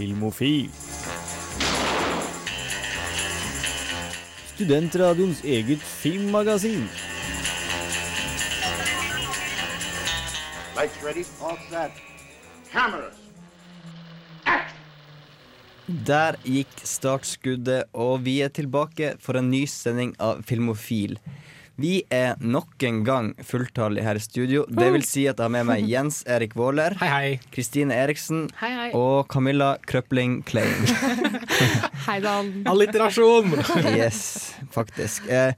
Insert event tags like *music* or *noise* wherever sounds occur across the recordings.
Filmofil. Studentradioens eget filmmagasin. Lights ready. All set. Cameras. Der gikk startskuddet, og vi er tilbake for en ny sending av Filmofil. Vi er nok en gang fulltallige her i studio. Det vil si at jeg har med meg *laughs* Jens Erik Våler. Kristine Eriksen Hei, hei. og Camilla Krøpling Klein. *laughs* Hei sann. Alliterasjon! *laughs* Yes, faktisk. Eh,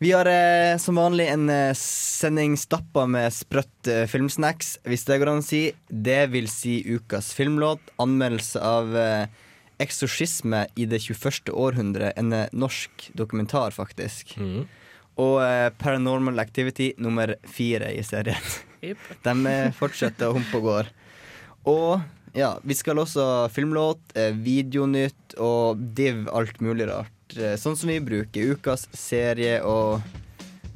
vi har eh, som vanlig en eh, sending stappa med sprøtt filmsnacks, hvis det går an å si. Det vil si ukas filmlåt, anmeldelse av Eksorsisme i det 21. århundre, en norsk dokumentar, faktisk. Mm. Og eh, Paranormal Activity nummer fire i serien. Yep. *laughs* De eh, fortsetter å humpe og går. Og ja, vi skal også ha filmlåt, eh, videonytt og div alt mulig rart. Sånn som vi bruker. Ukas serie og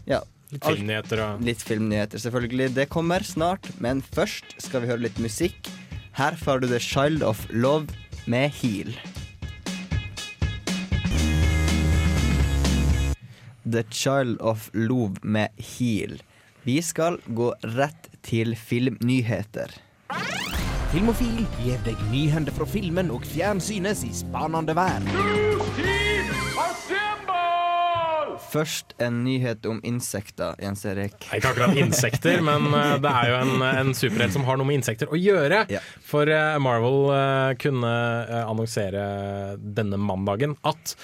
ja, Litt filmnyheter og litt filmnyheter, selvfølgelig. Det kommer snart, men først skal vi høre litt musikk. Her får du The Child of Love med Heal. The Child of Love med Heal. Vi skal gå rett til filmnyheter. Filmofil gir deg nyhender fra filmen og fjernsynets i spanende vær. Først en nyhet om insekter, Jens Erik. Ikke akkurat insekter, men *laughs* eh, det er jo en, en superhelt som har noe med insekter å gjøre. Ja. For eh, Marvel eh, kunne annonsere denne mandagen at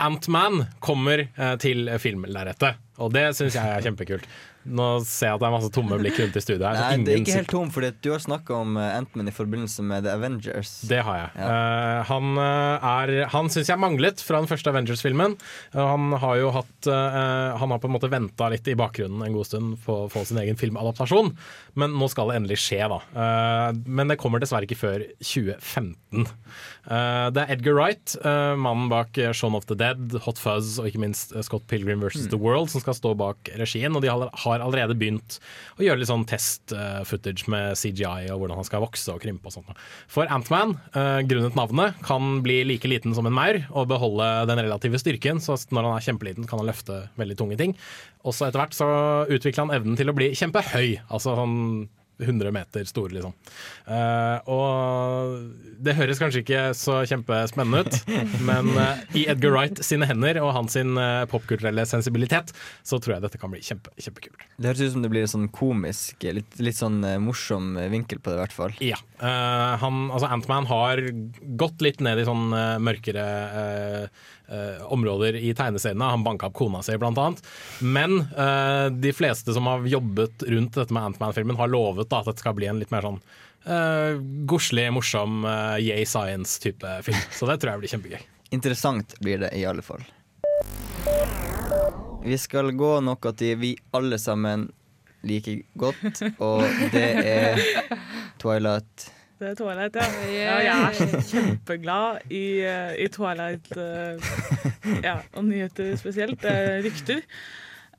Ant-Man kommer til filmlerretet. Og det syns jeg er kjempekult. Nå ser jeg at det er masse tomme blikk rundt i studiet. her. Nei, det er ikke helt tom, for du har snakka om Antman Ant-Man i forbindelse med The Avengers. Det har jeg. Eh, han uh, er Han syns jeg manglet fra den første Avengers-filmen. Eh, han har jo hatt uh, Han har på en måte venta litt i bakgrunnen en god stund på å få sin egen filmadaptasjon, men nå skal det endelig skje, da. Uh, men det kommer dessverre ikke før 2015. Eh, det er Edgar Wright, eh, mannen bak eh, Shaun of the Dead, Hot Fuzz og ikke minst eh, Scott Pilgrim vs. The World, som skal stå bak regien. Og de har har allerede begynt å gjøre litt sånn test-footage med CGI og hvordan han skal vokse og krympe og sånt. For Antman, uh, grunnet navnet, kan bli like liten som en maur og beholde den relative styrken. Så når han er kjempeliten, kan han løfte veldig tunge ting. Også etter hvert så utvikler han evnen til å bli kjempehøy. Altså sånn 100 meter stor, liksom. Uh, og det høres kanskje ikke så kjempespennende ut, *laughs* men uh, i Edgar Wright sine hender og hans sin uh, popkulturelle sensibilitet, så tror jeg dette kan bli kjempe, kjempekult. Det høres ut som det blir en sånn komisk, litt, litt sånn morsom vinkel på det, i hvert fall. Ja. eh, han, altså Antman har gått litt ned i sånn mørkere eh, eh, områder i tegneseriene. Han banka opp kona si, blant annet. Men eh, de fleste som har jobbet rundt dette med Antman-filmen, har lovet da, at dette skal bli en litt mer sånn uh, godslig, morsom, uh, yay science-type film. Så det tror jeg blir kjempegøy. Interessant blir det i alle fall. Vi skal gå noe til vi alle sammen liker godt, og det er Twilight. Det er Twilight, ja. ja jeg er kjempeglad i, eh, i Twilight. eh, ja, og nyheter spesielt. eh, rykter.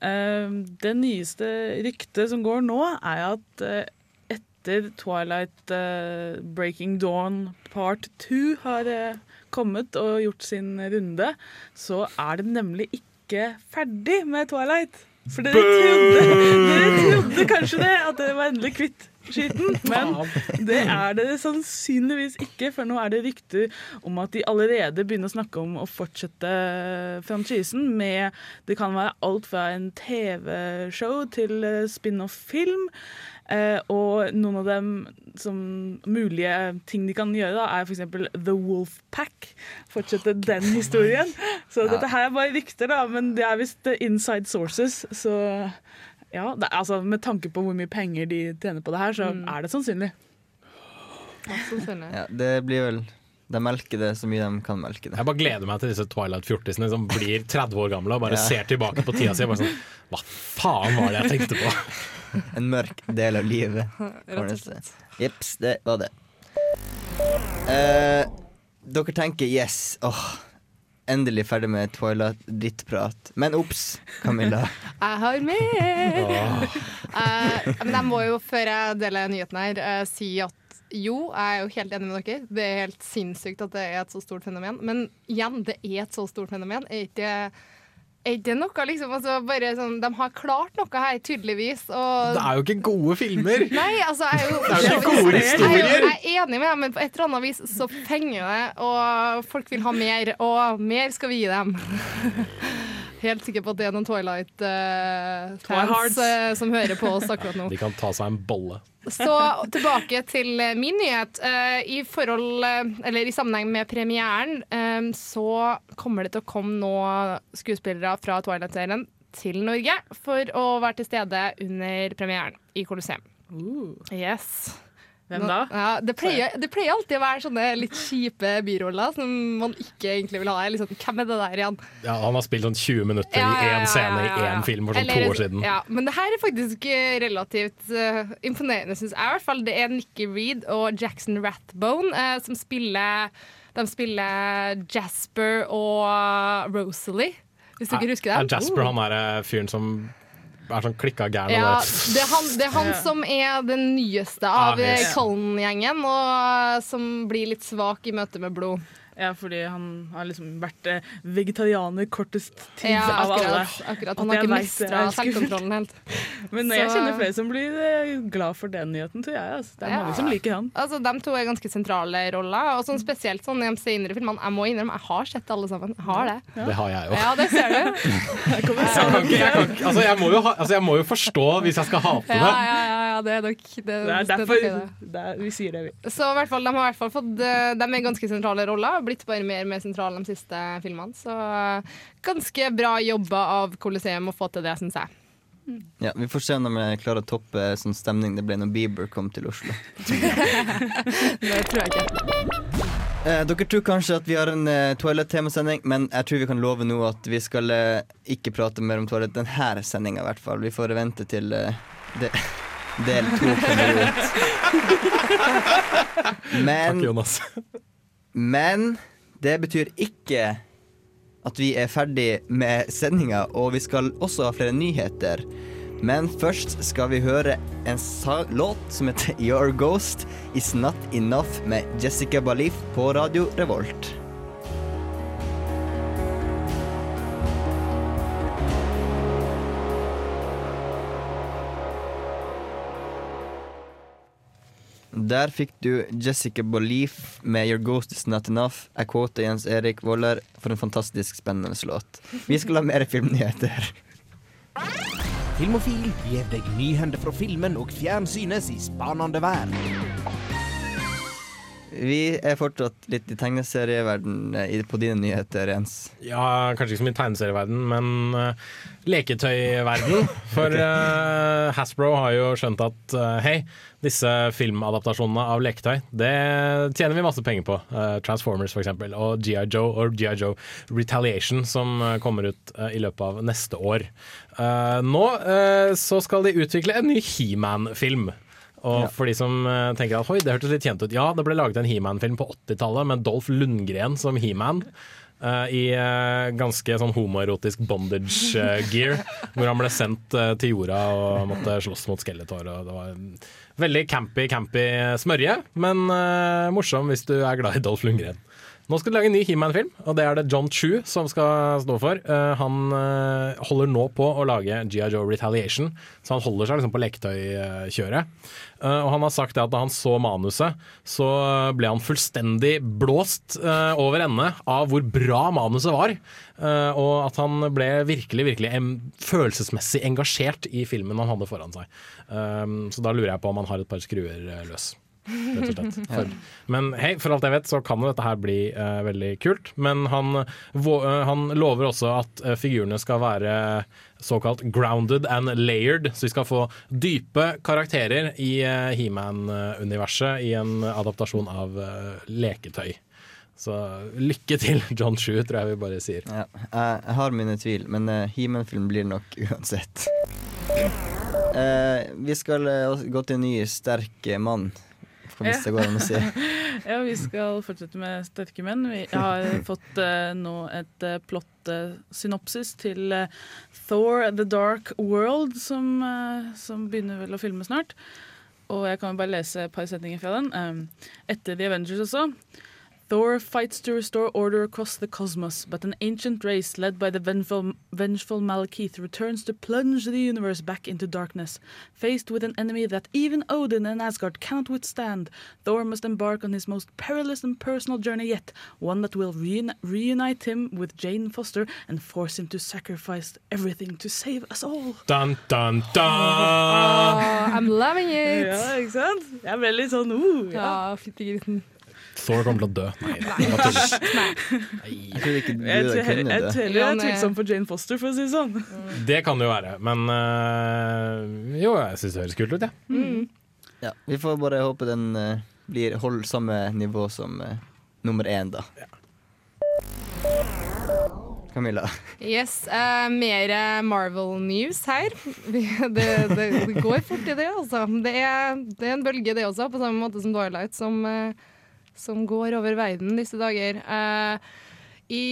Eh, det nyeste ryktet som går nå, er at eh, etter Twilight eh, Breaking Dawn part 2 har eh, kommet og gjort sin runde, så er det nemlig ikke ferdig med Twilight. For dere trodde, dere trodde kanskje det, at dere var endelig kvitt skitten. Men det er det sannsynligvis ikke, for nå er det rykter om at de allerede begynner å snakke om å fortsette franchisen med Det kan være alt fra en TV-show til eh, spin-off-film. Eh, og noen av dem som mulige ting de kan gjøre, da, er f.eks. The Wolf Pack. Fortsette den historien. Så dette her er bare rykter, da, men det er visst inside sources. Så ja, det, altså, med tanke på hvor mye penger de tjener på det her, så er det sannsynlig. Ja, det blir vel De melker det så mye de kan melke det. Jeg bare gleder meg til disse Twilight-fjortisene som blir 30 år gamle og bare Ja. ser tilbake på tida si. og Bare sånn, Hva faen var det jeg tenkte på? *laughs* En mørk del av livet. *laughs* Jeps, det var det. Eh, dere tenker yes, åh, endelig ferdig med Twilight-drittprat. Men obs, Camilla. *laughs* Jeg har mer! uh, men jeg må jo, før jeg deler nyheten her, uh, si at Jo, jeg er jo helt enig med dere. Det er helt sinnssykt at det er et så stort fenomen. Men igjen, det er et så stort fenomen. Er ikke, er det noe liksom altså, bare sånn, De har klart noe her, tydeligvis. Og Det er jo ikke gode filmer! *laughs* Nei, altså jeg er jo, Det er jo ikke gode Jeg er, jo- jeg er enig med dem, men på et eller annet vis så fenger det, og folk vil ha mer, og mer skal vi gi dem. *laughs* Helt sikker på at det er noen Twilight-fans Twihards. som hører på oss akkurat nå. *laughs* De kan ta seg en bolle. Så tilbake til eh, min nyhet. Eh, I forhold, eh, eller i sammenheng med premieren, eh, så kommer det til å komme nå skuespillere fra Twilight-serien til Norge for å være til stede under premieren i Colosseum. Yes. Hvem da? Ja, det, pleier, det pleier alltid å være sånne litt kjipe biroller som man ikke egentlig vil ha. Liksom, hvem er det der igjen? Ja, han har spilt sånn 20 minutter Ja, ja, i ja, én scene i én film for sånn Eller- to år siden. Ja, men det her er faktisk eh, relativt uh, imponerende, syns jeg. i hvert fall. Det er Nikki Reed og Jackson Rathbone uh, som spiller De spiller Jasper og Rosalie, hvis dere husker det. Er. Jasper han er eh, fyren som er sånn klikka gæren? Ja, det er han, det er han Ja. som er den nyeste av Ah, yes. Cullen-gjengen, og som blir litt svak i møte med blod. Ja, fordi han har liksom vært eh, vegetarianer kortest tid Ja, av alle. akkurat, akkurat. Han har ikke mestra selvkontrollen helt. *laughs* Men Så- jeg kjenner flere som blir eh, glad for den nyheten, tror jeg. Altså. Det er Ja. mange som liker han. Altså, De to er ganske sentrale roller, og sånn spesielt sånn i de senere filmene. Jeg må innrømme, jeg har sett alle sammen. Jeg har det. Det har jeg jo. Ja, det ser du. *laughs* Jeg, kan ikke, jeg, kan ikke, altså jeg, må jo ha, altså jeg må jo forstå hvis jeg skal hate på det. ja, ja, ja det er nok det, Det er det er derfor det. det er, vi sier det, vi. Så i hvert fall, de har i hvert fall fått eh, De er ganske sentrale roller, blitt bare mer og mer sentral de siste filmene. Så eh, ganske bra jobba av Coliseum å få til det, syns jeg. Ja, Vi får se om jeg klarer å toppe sånn stemning det ble når Bieber kom til Oslo. *laughs* Det tror jeg ikke. Eh, dere tror kanskje at vi har en eh, Twilight-temasending, men jeg tror vi kan love nå at vi skal eh, ikke prate mer om Twilight denne sendinga, i hvert fall. Vi får vente til eh, det, del to kommer ut. *laughs* Men Takk, Jonas. Men det betyr ikke at vi er ferdig med sendinga, og vi skal også ha flere nyheter. Men først skal vi høre en låt som heter *laughs* Your Ghost Is Not Enough med Jessica Balif på Radio Revolt. Der fikk du Jessica Bolif med 'Your Ghost Is Not Enough'. Jeg quoter Jens Erik Woller for en fantastisk spennende låt. Vi skal ha mer filmnyheter. Filmofil gir deg nyhender fra filmen og fjernsynets i spanende verden. Vi er fortsatt litt i tegneserieverden eh, på dine nyheter, Jens. Ja, kanskje ikke så mye tegneserieverden, men uh, leketøyverden. *laughs* For uh, Hasbro har jo skjønt at uh, hei, disse filmadaptasjonene av leketøy, det tjener vi masse penger på. Transformers f.eks. og GI Joe og GI Joe Retaliation, som kommer ut i løpet av neste år. Nå så skal de utvikle en ny He-Man-film. Og Ja. for de som eh, tenker at det hørtes litt kjent ut. Ja, det ble laget en He-Man-film på 80-tallet med Dolph Lundgren som He-Man. Uh, I uh, ganske sånn homoerotisk bondage-gear. *laughs* hvor han ble sendt til jorda og måtte slåss mot Skeletor. Det var en veldig campy, campy smørje, men morsom hvis du er glad i Dolph Lundgren. Nå skal de lage en ny He-Man-film, og det er det John Chu som skal stå for. Eh, han eh, holder nå på å lage G.I. Joe Retaliation, så han holder seg liksom på leketøykjøret. Eh, og han har sagt at da han så manuset, så ble han fullstendig blåst over ende av hvor bra manuset var. Og at han ble virkelig, virkelig følelsesmessig engasjert i filmen han hadde foran seg. Så da lurer jeg på om han har et par skruer løs rett og slett. For, men hei, for alt jeg vet så kan jo dette her bli uh, veldig kult. Men han, eh, han lover også at uh, figurene skal være såkalt grounded and layered. Så vi skal få dype karakterer i uh, He-Man-universet i en adaptasjon av leketøy. Så lykke til, John Shu, tror jeg vi bare sier. Ja, jeg, har mine tvil, men uh, He-Man-film blir nok *laughs* uansett. Uh, vi skal uh, gå til en ny sterk eh, mann, hvis det går an å si. *laughs* Ja, vi skal fortsette med sterke menn. Vi har *laughs* fått uh, nå et uh, plott-synopsis til eh, Thor The Dark World, som, eh, som begynner vel å filme snart. og jeg kan jo bare lese et par setninger fra den. Um, etter The Avengers også. Thor fights to restore order across the cosmos, but an ancient race led by the vengeful, vengeful Malekith returns to plunge the universe back into darkness. Faced with an enemy that even Odin and Asgard cannot withstand, Thor must embark on his most perilous and personal journey yet, one that will reuni- reunite him with Jane Foster and force him to sacrifice everything to save us all. Dun, dun, dun! Oh, I'm loving it! Ja, ikke sant? Jeg ble litt sånn uh, ja. Ja, fyttegrisen. Thor kommer til å dø. Nei, det tull. Jeg tror ikke det Jeg da jeg det. tror jeg er tvilsom for Jane Foster, for å si det sånn. Det kan det jo være, men øh, jo, jeg syns det høres kult ut, jeg. Ja, vi får bare håpe den øh, blir holder samme nivå som øh, nummer én, da. Camilla. Yes, uh, mer eh, Marvel news her. *laughs* Det, det, det går fort i det, altså. Det er, det er en bølge, det også, på samme måte som Twilight, som, eh, som går over verden disse dager. Eh, I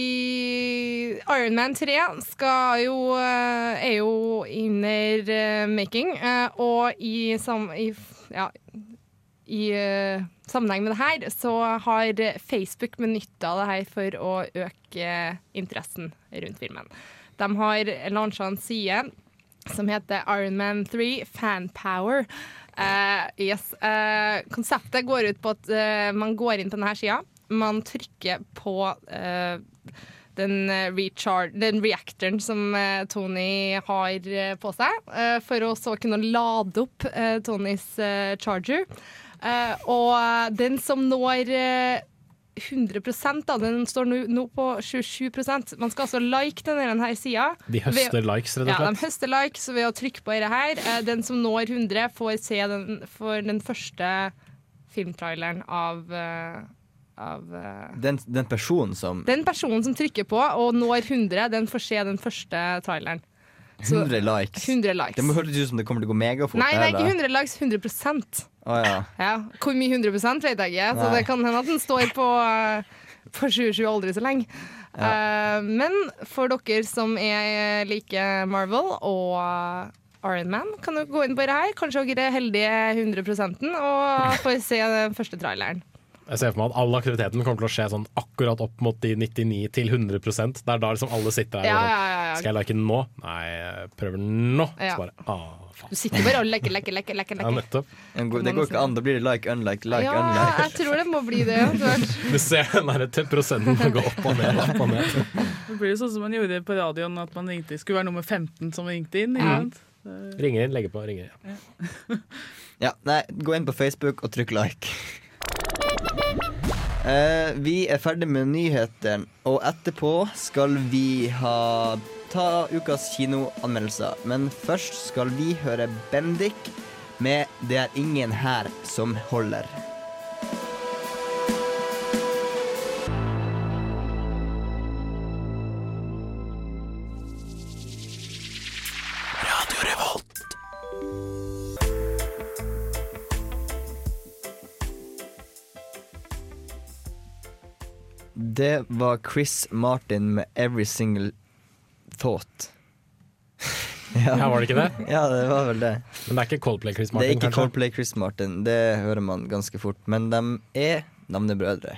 Iron Man 3 skal jo, eh, er jo inner eh, making, og i, sam, i, ja, i sammenheng med det her, så har Facebook benytta det her for å øke interessen rundt filmen. De har lansa en side som heter Ironman 3 Fanpower. Uh, yes. Uh, konseptet går ut på at uh, man går inn på denne sida, man trykker på den, den reactoren som Tony har på seg, for å så kunne lade opp Tonys charger. Og den som når 100 da, den står nå, nå på 27% Man skal altså like denne, denne sida. De høster likes, rett Ja, de høster likes ved å trykke på dette her. Eh, Den som når 100, får se den, får den første filmtraileren av, eh, av eh, Den, den personen som Den personen som trykker på og når 100, den får se den første traileren. Så- 100 likes. 100 likes. Det må høres ut som det kommer til å gå megafort. Nei, det er ikke 100 likes, 100 Å ja. ja. Hvor mye 100 vet jeg ikke, så det kan hende at den står på, eh, på 27 aldri så lenge. Eh, men for dere som er like Marvel og Iron Man, kan dere gå inn på det her. Kanskje dere er heldige 100% og får se den første traileren. Jeg ser for meg at all aktiviteten kommer til å skje sånn akkurat opp mot de 99 til 100 Det er da liksom alle sitter der Ja, og sånn ja, ja, ja. Skal jeg like den nå? Nei, jeg prøver nå. Ja. Så bare, ah, faen. Du sitter bare og leker, leker, leker. leker, Ja, nettopp. Det går ikke an. Da blir det like, unlike, like, Ja, unlike. jeg tror det må bli det. *laughs* Du ser den derre prosenten gå opp og ned, opp og ned. *laughs* Det blir jo sånn som man gjorde på radioen, at man ringte, skulle være nummer 15 som ringte inn. Ikke sant? Ringer inn, legger på, ringer inn. Ja, nei, gå inn på Facebook og trykk like. *laughs* Eh, vi er ferdig med nyhetene, og etterpå skal vi ha ta ukas kinoanmeldelser. Men først skal vi høre Bendik med 'Det er ingen her som holder'. Det var Chris Martin med 'Every Single Thought'. *laughs* Ja, var det ikke det? *laughs* Ja, det var vel det. Men det er ikke Coldplay Chris Martin? Det er ikke kanskje? Coldplay Chris Martin, det hører man ganske fort. Men de er navnebrødre.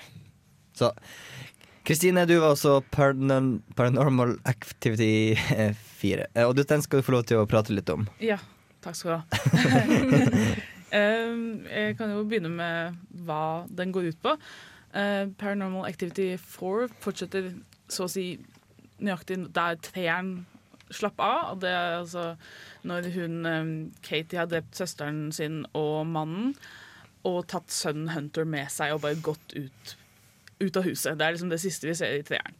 Så Kristine, du var også Paranormal, Paranormal Activity 4. Eh, Og den skal du få lov til å prate litt om. Ja, takk skal du ha. *laughs* Um, jeg kan jo begynne med hva den går ut på. Uh, Paranormal Activity 4 fortsetter så å si nøyaktig der treeren slapp av. Og det er altså når hun um, Katie har drept søsteren sin og mannen, og tatt sønnen Hunter med seg og bare gått ut, ut av huset. Det er liksom det siste vi ser i treeren.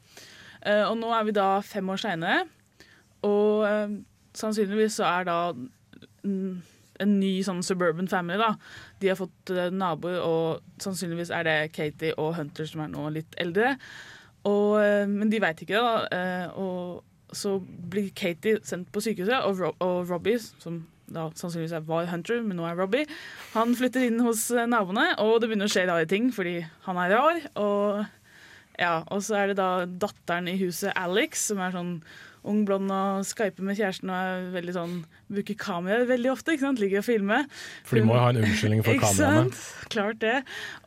Uh, og nå er vi da fem år seinere, og sannsynligvis så er da en ny sånn suburban family. da. De har fått eh, naboer, og sannsynligvis er det Katie og Hunter som er nå litt eldre. Og, eh, men de veit ikke, da. eh, og så blir Katie sendt på sykehuset, og, Ro og Robbie, som da sannsynligvis var Hunter, men nå er Robbie, han flytter inn hos naboene, og det begynner å skje rare ting fordi han er rar. Og, ja, og så er det da datteren i huset, Alex, som er sånn ung blond og skyper med kjæresten og er veldig sånn bruker kamera veldig ofte. ikke sant? Liker å filme. For de må jo ha en unnskyldning for *laughs* Ikke kameraene. sant? Klart det.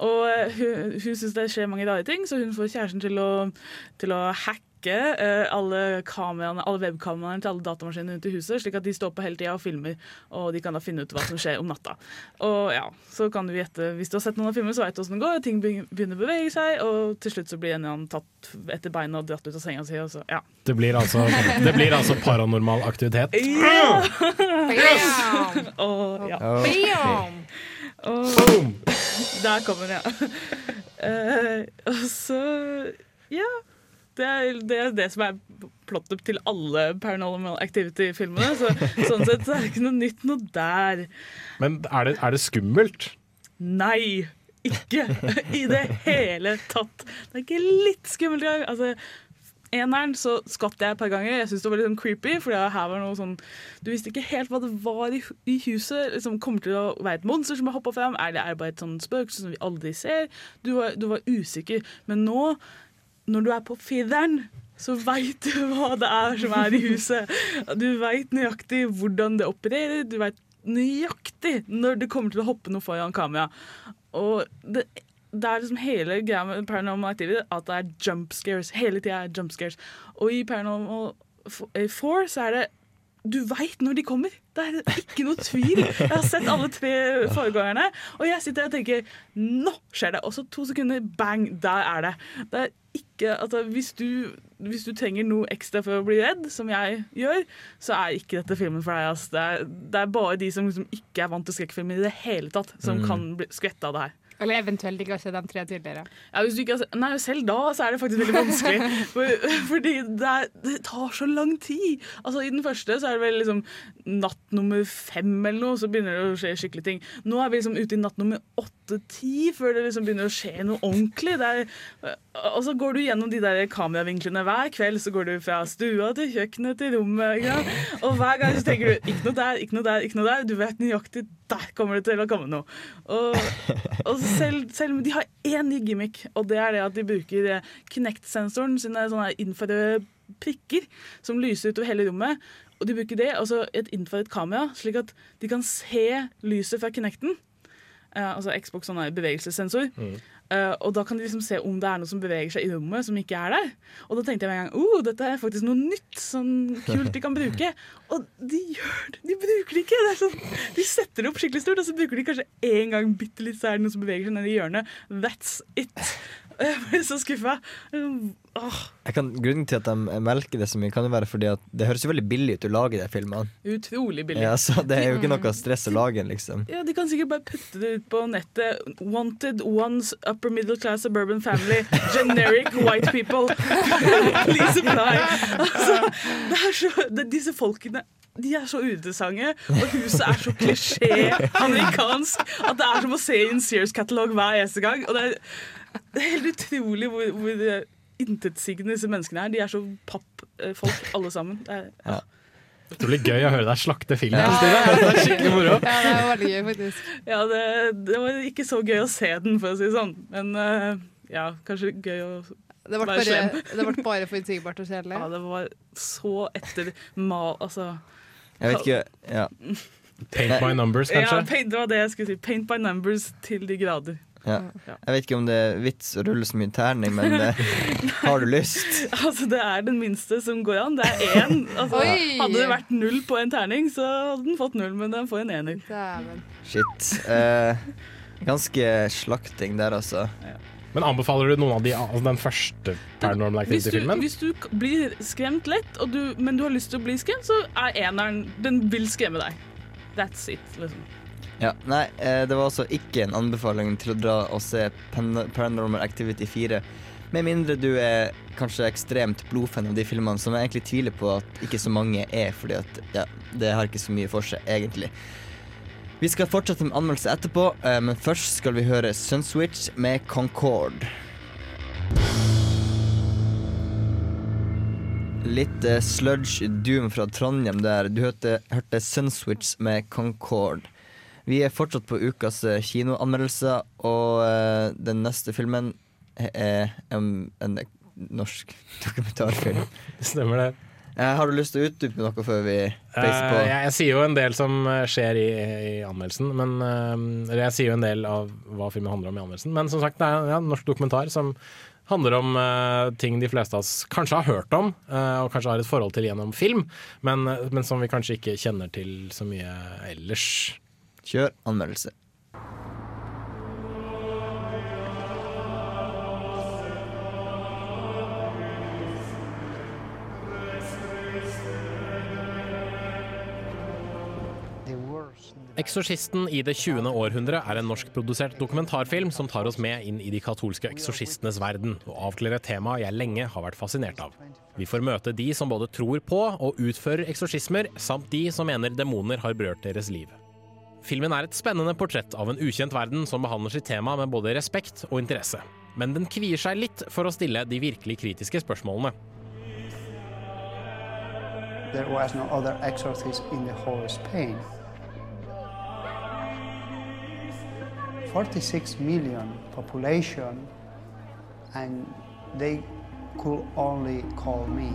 Og hun, hun syns det skjer mange rare ting, så hun får kjæresten til å, til å hacke eh, alle, kameraene, alle webkameraene til alle datamaskinene rundt i huset, slik at de står på hele tida og filmer, og de kan da finne ut hva som skjer om natta. Og ja, så kan du gjette, Hvis du har sett noen av filmene, så vet du åssen det går. Ting begynner å bevege seg, og til slutt så blir en eller annen tatt etter beina og dratt ut av senga si. Og så, ja. Det blir altså, det blir altså paranormal aktivitet. Ja! Yes! *laughs* Og, ja. Bam! Og Boom! *laughs* Der kommer den, ja. Uh, og så Ja. Det er, det det som er plottet til alle Paranormal Activity-filmene. Så, sånn sett så er det ikke noe nytt noe der. Men er det, er det skummelt? Nei! Ikke i det hele tatt. Det er ikke litt skummelt engang. Altså, Eneren så skvatt jeg et par ganger. Jeg syntes det var litt sånn creepy. For her var noe sånn Du visste ikke helt hva det var i, i huset. Liksom, kommer til å være et monster som har hoppa fram? Er det er det bare et sånn spøkelse som vi aldri ser? Du var, du var usikker. Men nå, når du er på fireren så veit du hva det er som er i huset. Du veit nøyaktig hvordan det opererer. Du veit nøyaktig når det kommer til å hoppe noe foran kamera. Og det, det er liksom hele greia med Paranormal Activity at det er jump scares. Hele tida er jump scares. Og i Paranormal 4 så er det du veit når de kommer. Det er ikke noe tvil. Jeg har sett alle tre foregående, og jeg sitter og tenker Nå skjer det! Og så to sekunder, bang, der er det. Det er ikke, altså, hvis, du, hvis du trenger noe ekstra for å bli redd, som jeg gjør, så er ikke dette filmen for deg. Altså. Det, er, det er bare de som liksom ikke er vant til skrekkfilmer i det hele tatt, som kan bli skvette av det her. Eller eventuelt ikke har sett de tre tidligere. Ja, hvis du ikke har sett, nei, selv da så er det faktisk veldig vanskelig. *laughs* For, fordi det, er, det tar så lang tid. Altså I den første så er det vel liksom natt nummer fem eller noe, så begynner det å skje skikkelig ting. Nå er vi liksom ute i natt nummer åtte-ti før det liksom begynner å skje noe ordentlig. Er, og så går du gjennom de der kameravinklene hver kveld. Så går du fra stua til kjøkkenet til rommet. Sant? Og hver gang så tenker du ikke noe der, ikke noe der, ikke noe der. Du vet nøyaktig der kommer det til å komme noe. Og, og selv, selv de har én ny gimmick, og det er det at de bruker eh, Kinect-sensoren sine sånne infrarøde prikker som lyser utover hele rommet. Og de bruker det, altså et infrarødt kamera, slik at de kan se lyset fra Kinecten. Eh, altså Xbox her bevegelsessensor. Uh, og da kan de liksom se om det er noe som beveger seg i rommet som ikke er der. Og da tenkte jeg med en gang oh, dette er faktisk noe nytt, sånn kult de kan bruke. *laughs* Og de gjør det! De bruker det ikke! Det sånn, de setter det opp skikkelig stort, og så bruker de kanskje én gang bitte litt, så er det noe som beveger seg nedi hjørnet. That's it. *laughs* Jeg ble så skuffa. Grunnen til at de melker det så mye, kan jo være fordi at det høres jo veldig billig ut å lage de filmene. utrolig billig. Ja, så det er jo ikke noe stress å lage den, liksom. Ja, De kan sikkert bare putte det ut på nettet. Wanted ones upper middle class suburban family. Generic white people. *laughs* Please apply. Altså, så, det, disse folkene de er så uinteressante, og huset er så klisjé amerikansk at det er som å se i en Sears-katalog hver eneste gang. Og det er, det er helt utrolig hvor, hvor intetsigende disse menneskene er. De er så pappfolk alle sammen. Det er, Utrolig gøy å høre deg slakte filmen. Ja. Det er skikkelig moro. Ja, det var veldig gøy, faktisk. Ja, det, det var ikke så gøy å se den, for å si det sånn. Men eh, ja, kanskje gøy å Det ble Vær bare, slem. det ble bare forutsigbart og kjedelig. Ja, det var så etter mal... Altså Jeg vet ikke ja. *laughs* Paint by numbers, kanskje? ja, paint, Det var det jeg skulle si. Paint by numbers til de grader. Ja. Jeg vet ikke om det er vits å rulle så mye terning, men eh, *laughs* har du lyst? Altså, Det er den minste som går an. Det er én. Altså, Oi! hadde det vært null på en terning, så hadde den fått null, men den får en ener. Dæven. Shit. Eh, ganske slakting der, altså. Men anbefaler du noen av de, altså den første Paranormal Hvis du, Activity-filmen? hvis du k- blir skremt lett, og du, men du har lyst til å bli skremt, så er eneren Den vil skremme deg. That's it. liksom. Ja, nei, eh, det var altså ikke en anbefaling til å dra og se Paranormal Activity 4. Med mindre du er kanskje ekstremt blodfan av de filmene, som jeg egentlig tviler på at ikke så mange er, fordi at ja, det har ikke så mye for seg, egentlig. Vi skal fortsette med anmeldelse etterpå, eh, men først skal vi høre Sunswitch med Concord. Litt eh, sludge doom fra Trondheim der. Du hørte, hørte Sunswitch med Concord. Vi er fortsatt på ukas kinoanmeldelse, kinoanmeldelser, og eh, den neste filmen er en, en norsk *laughs* dokumentarfilm. Stemmer det. Eh, har du lyst til å utdype noe før vi peiser på? Eh, jeg, jeg sier jo en del som eh, skjer i, i anmeldelsen, men eh, jeg sier jo en del av hva filmen handler om i anmeldelsen. Men som sagt, det er ja, en norsk dokumentar som handler om uh, ting de fleste av oss kanskje har hørt om, uh, og kanskje har et forhold til gjennom film, men, eh, men som vi kanskje ikke kjenner til så mye ellers. Kjør anmeldelse. Eksorsisten i det 20. århundre er en norskprodusert dokumentarfilm som tar oss med inn i de katolske eksorsistenes verden, og avklarer et tema jeg lenge har vært fascinert av. Vi får møte de som både tror på og utfører eksorsismer, samt de som mener demoner har berørt deres liv. Filmen er et spennende portrett av en ukjent verden som behandler sitt tema med både respekt og interesse. Men den kvier seg litt for å stille de virkelig kritiske spørsmålene. There was no other exorcist in the whole Spain. 46 million population, and they could only call me.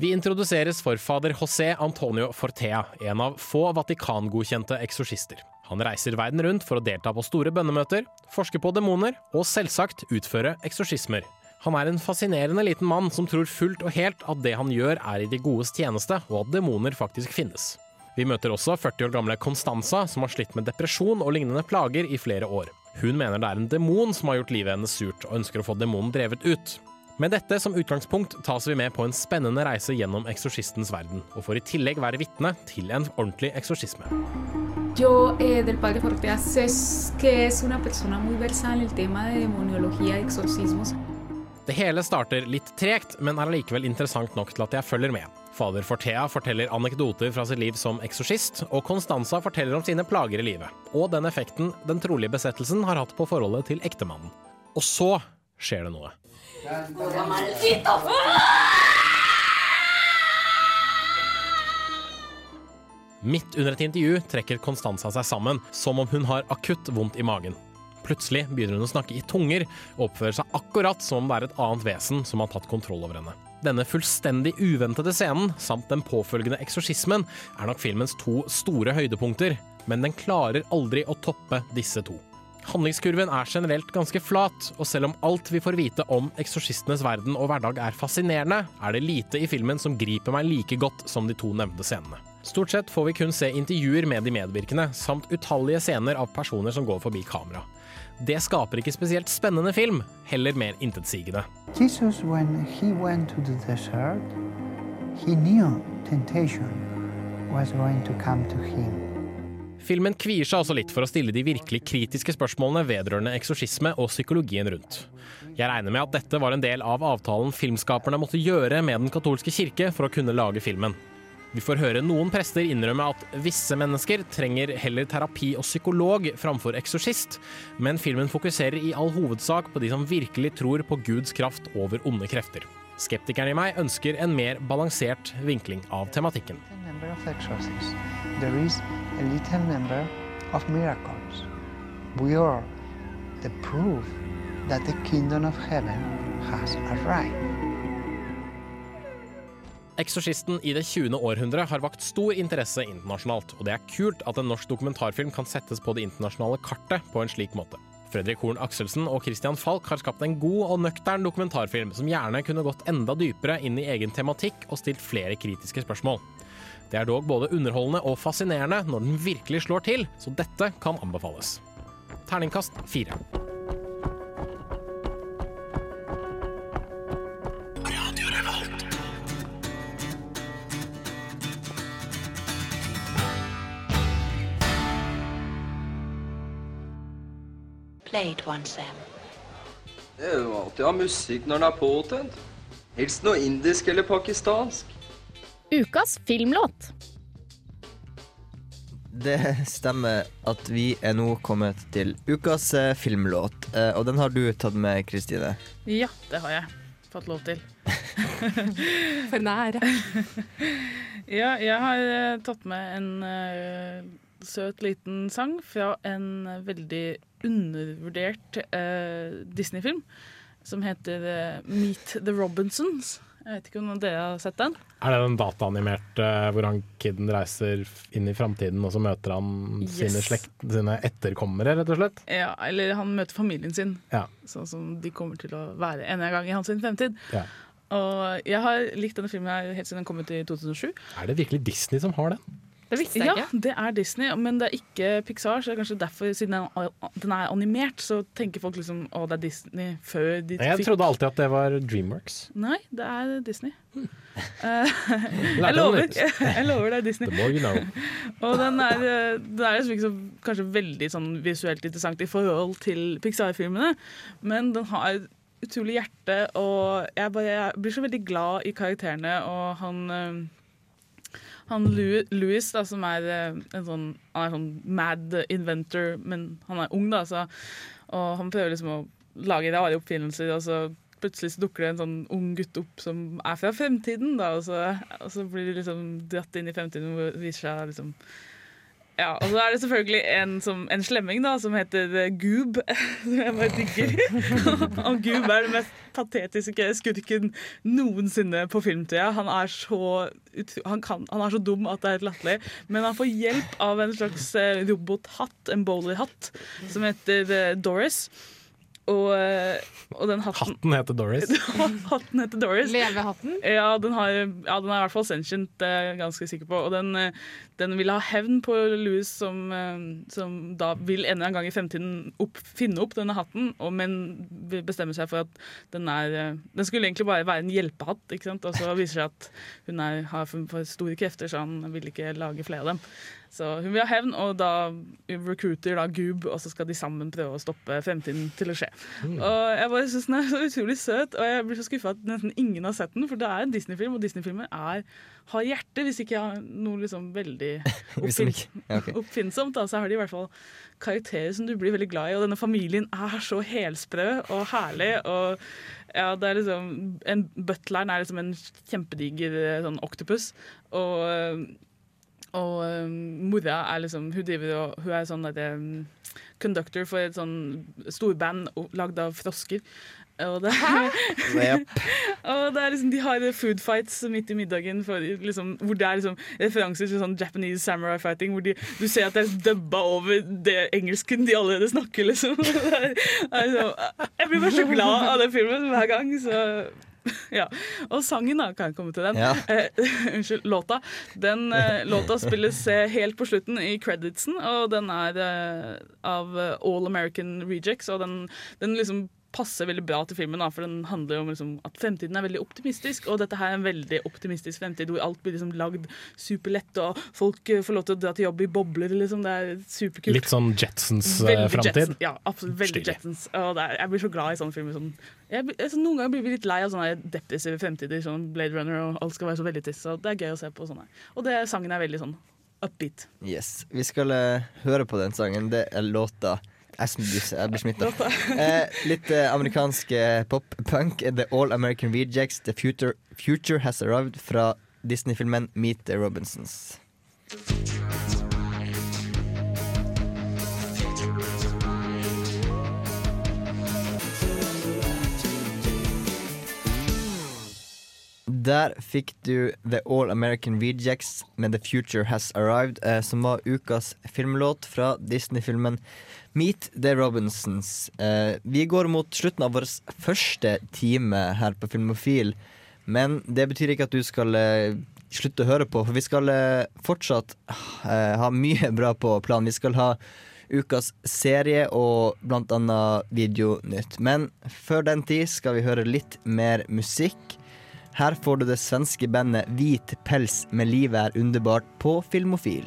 Vi introduseres for fader José Antonio Fortea, en av få Vatikan-godkjente eksorsister. Han reiser verden rundt for å delta på store bønnemøter, forske på demoner og selvsagt utføre eksorsismer. Han er en fascinerende liten mann som tror fullt og helt at det han gjør er i de godes tjeneste, og at demoner faktisk finnes. Vi møter også 40 år gamle Constanza, som har slitt med depresjon og lignende plager i flere år. Hun mener det er en demon som har gjort livet hennes surt, og ønsker å få demonen drevet ut. Med dette som utgangspunkt tas vi med på en spennende reise gjennom eksorsistens verden, og får i tillegg være vitne til en ordentlig eksorsisme. Yo eh, del padre Forteas es que es una persona muy versada en el tema de demoniología exorcismos. Det hele starter litt tregt, men er allikevel interessant nok til at jeg følger med. Fader Fortea forteller anekdoter fra sitt liv som eksorsist, og Constanza forteller om sine plager i livet, og den effekten den trolige besettelsen har hatt på forholdet til ektemannen. Og så skjer det noe. Midt under et intervju trekker Constanza seg sammen, som om hun har akutt vondt i magen. Plutselig begynner hun å snakke i tunger og oppfører seg akkurat som om det er et annet vesen som har tatt kontroll over henne. Denne fullstendig uventede scenen, samt den påfølgende eksorsismen, er nok filmens to store høydepunkter, men den klarer aldri å toppe disse to. Handlingskurven er generelt ganske flat, og selv om alt vi får vite om eksorsistenes verden og hverdag er fascinerende, er det lite i filmen som griper meg like godt som de to nevnte scenene. Stort sett får vi kun se intervjuer med de medvirkende, samt utallige scener av personer som går forbi kamera. Det skaper ikke spesielt spennende film, heller mer intetsigende. Jesus, when he went to the desert, he knew temptation was going to. Filmen kvier seg også litt for å stille de virkelig kritiske spørsmålene vedrørende eksorsisme og psykologien rundt. Jeg regner med at dette var en del av avtalen filmskaperne måtte gjøre med Den katolske kirke for å kunne lage filmen. Vi får høre noen prester innrømme at visse mennesker trenger heller terapi og psykolog framfor eksorsist, men filmen fokuserer i all hovedsak på de som virkelig tror på Guds kraft over onde krefter. Skeptikeren i meg ønsker en mer balansert vinkling av tematikken. Eksorsisten i det 20. århundre har vakt stor interesse internasjonalt, og det er kult at en norsk dokumentarfilm kan settes på det internasjonale kartet på en slik måte. Fredrik Horn Akselsen og Christian Falk har skapt en god og nøktern dokumentarfilm som gjerne kunne gått enda dypere inn i egen tematikk og stilt flere kritiske spørsmål. Det er dog både underholdende og fascinerende når den virkelig slår til, så dette kan anbefales. Terningkast fire. Play one, Sam. Det er jo alltid ha musikk når den er påtent. Helst noe indisk eller pakistansk. Ukas filmlåt. Det stemmer at vi er nå kommet til ukas eh, filmlåt, eh, og den har du tatt med, Kristine. Ja, det har jeg fått lov til. *laughs* For nære. *laughs* Ja, jeg har eh, tatt med en uh, søt liten sang fra en veldig undervurdert eh, Disney-film som heter eh, Meet the Robinsons. Jeg vet ikke om dere har sett den? Er det den dataanimerte hvor han kiden reiser inn i framtiden, og så møter han Yes. sine, slekt, sine etterkommere, rett og slett? Ja, Eller han møter familien sin, Ja. sånn som de kommer til å være en gang i hans fremtid. ja. Og jeg har likt denne filmen helt siden den kom ut i 2007. Er det virkelig Disney som har den? Det visste jeg Ja, ikke. det er Disney, men det er ikke Pixar. Så det er kanskje derfor, siden den er- er animert, så tenker folk liksom å, det er Disney før de fikk Jeg trodde alltid at det var Dreamworks. Nei, det er Disney. *laughs* Hmm. Eh, jeg, lover, *laughs* jeg lover det er Disney. The more you know. *laughs* Og den er, eh, den er liksom ikke så, kanskje veldig sånn visuelt interessant i forhold til Pixar-filmene, men den har utrolig hjerte, og jeg, bare, jeg blir så veldig glad i karakterene, og han eh, han Louis, da, som er eh, en sånn, han er sånn mad inventor, men han er ung, da, så, og han prøver liksom å lage rare oppfinnelser, og så plutselig så dukker det en sånn ung gutt opp som er fra fremtiden, da, og så, og så blir de liksom dratt inn i fremtiden det viser seg liksom ja, og så er det selvfølgelig en, som, en slemming da, som heter eh, Goob, *laughs* som jeg bare digger. *laughs* og Goob er den mest patetiske skurken noensinne på filmtida. Han er så, han han er så dum at det er helt latterlig. Men han får hjelp av en slags eh, robothatt, en bowlerhatt, som heter eh, Doris. Og, og den hatten Hatten heter Doris. *laughs* Hatten heter Doris. Levehatten? Ja, den, har, ja, den er i hvert fall sentient, det er jeg ganske sikker på. Og den, den vil ha hevn på Louis, som, eh, som da vil en eller annen gang i fremtiden opp, finne opp denne hatten, og, men bestemmer seg for at den er eh, Den skulle egentlig bare være en hjelpehatt, ikke sant? og så viser det seg at hun er, har for store krefter, så han vil ikke lage flere av dem. Så hun vil ha hevn, og da recruiter da Goob, og så skal de sammen prøve å stoppe fremtiden til å skje. Mm. Og jeg bare synes den er så utrolig søt, og jeg blir så skuffa at nesten ingen har sett den, for det er en Disney-film, og Disney-filmer er, har hjerte, hvis ikke jeg har noe liksom veldig *laughs* oppfinn, ja, okay. oppfinnsomt, da, så har de i hvert fall karakterer som du blir veldig glad i, og denne familien er så helsprø og herlig, og ja, det er liksom en, Butleren er liksom en kjempediger eh, sånn octopus, og eh, og um, mora er liksom Hun driver og Hun er sånn derre um, conductor for et sånn storband lagd av frosker. Og det, *laughs* og det er liksom, de har food fights midt i middagen for, liksom, hvor det er liksom referanser til sånn Japanese samurai fighting, hvor de, du ser at det er dubba over det engelsken de allerede snakker, liksom. *laughs* Det er, det er jeg blir bare så glad av den filmen hver gang. Så *laughs* ja. Og sangen, da, kan jeg komme til den. Ja. *laughs* Eh, unnskyld, låta. Den eh, låta spilles eh, helt på slutten i creditsen, og den er eh, av All American Rejects, og den, den liksom passer veldig bra til filmen, da, for den handler jo om liksom, at fremtiden er veldig optimistisk, og dette her er en veldig optimistisk fremtid hvor alt blir liksom lagd superlett, og folk eh, får lov til å dra til jobb i bobler, liksom. Det er superkult. Litt sånn. Jetsons, Ja, absolutt. Veldig Stilig. Jetsons. Og det er, jeg blir så glad i sånne filmer. Sånn, jeg, altså, noen ganger blir vi litt lei av sånne depressive fremtider, sånn Blade Runner, og alt skal være så veldig trist. Så det er gøy å se på sånne. Og det, sangen er veldig sånn upbeat. Yes. Vi skal uh, høre på den sangen. Det er låta Jeg, blir smitta. Eh, litt eh, amerikansk eh, pop-punk. The All American Rejects, The Future, Future Has Arrived fra Disney-filmen Meet the Robinsons. Der fikk du The All American Rejects med The Future Has Arrived, eh, som var ukas filmlåt fra Disney-filmen Meet the Robinsons. Eh, vi går mot slutten av vår første time her på Filmofil, men det betyr ikke at du skal eh, slutte å høre på, for vi skal eh, fortsatt eh, ha mye *laughs* bra på planen. Vi skal ha ukas serie og blant annet Videonytt. Men før den tid skal vi høre litt mer musikk. Her får du det svenske bandet Hvit pels med 'Livet er underbart' på Filmofil.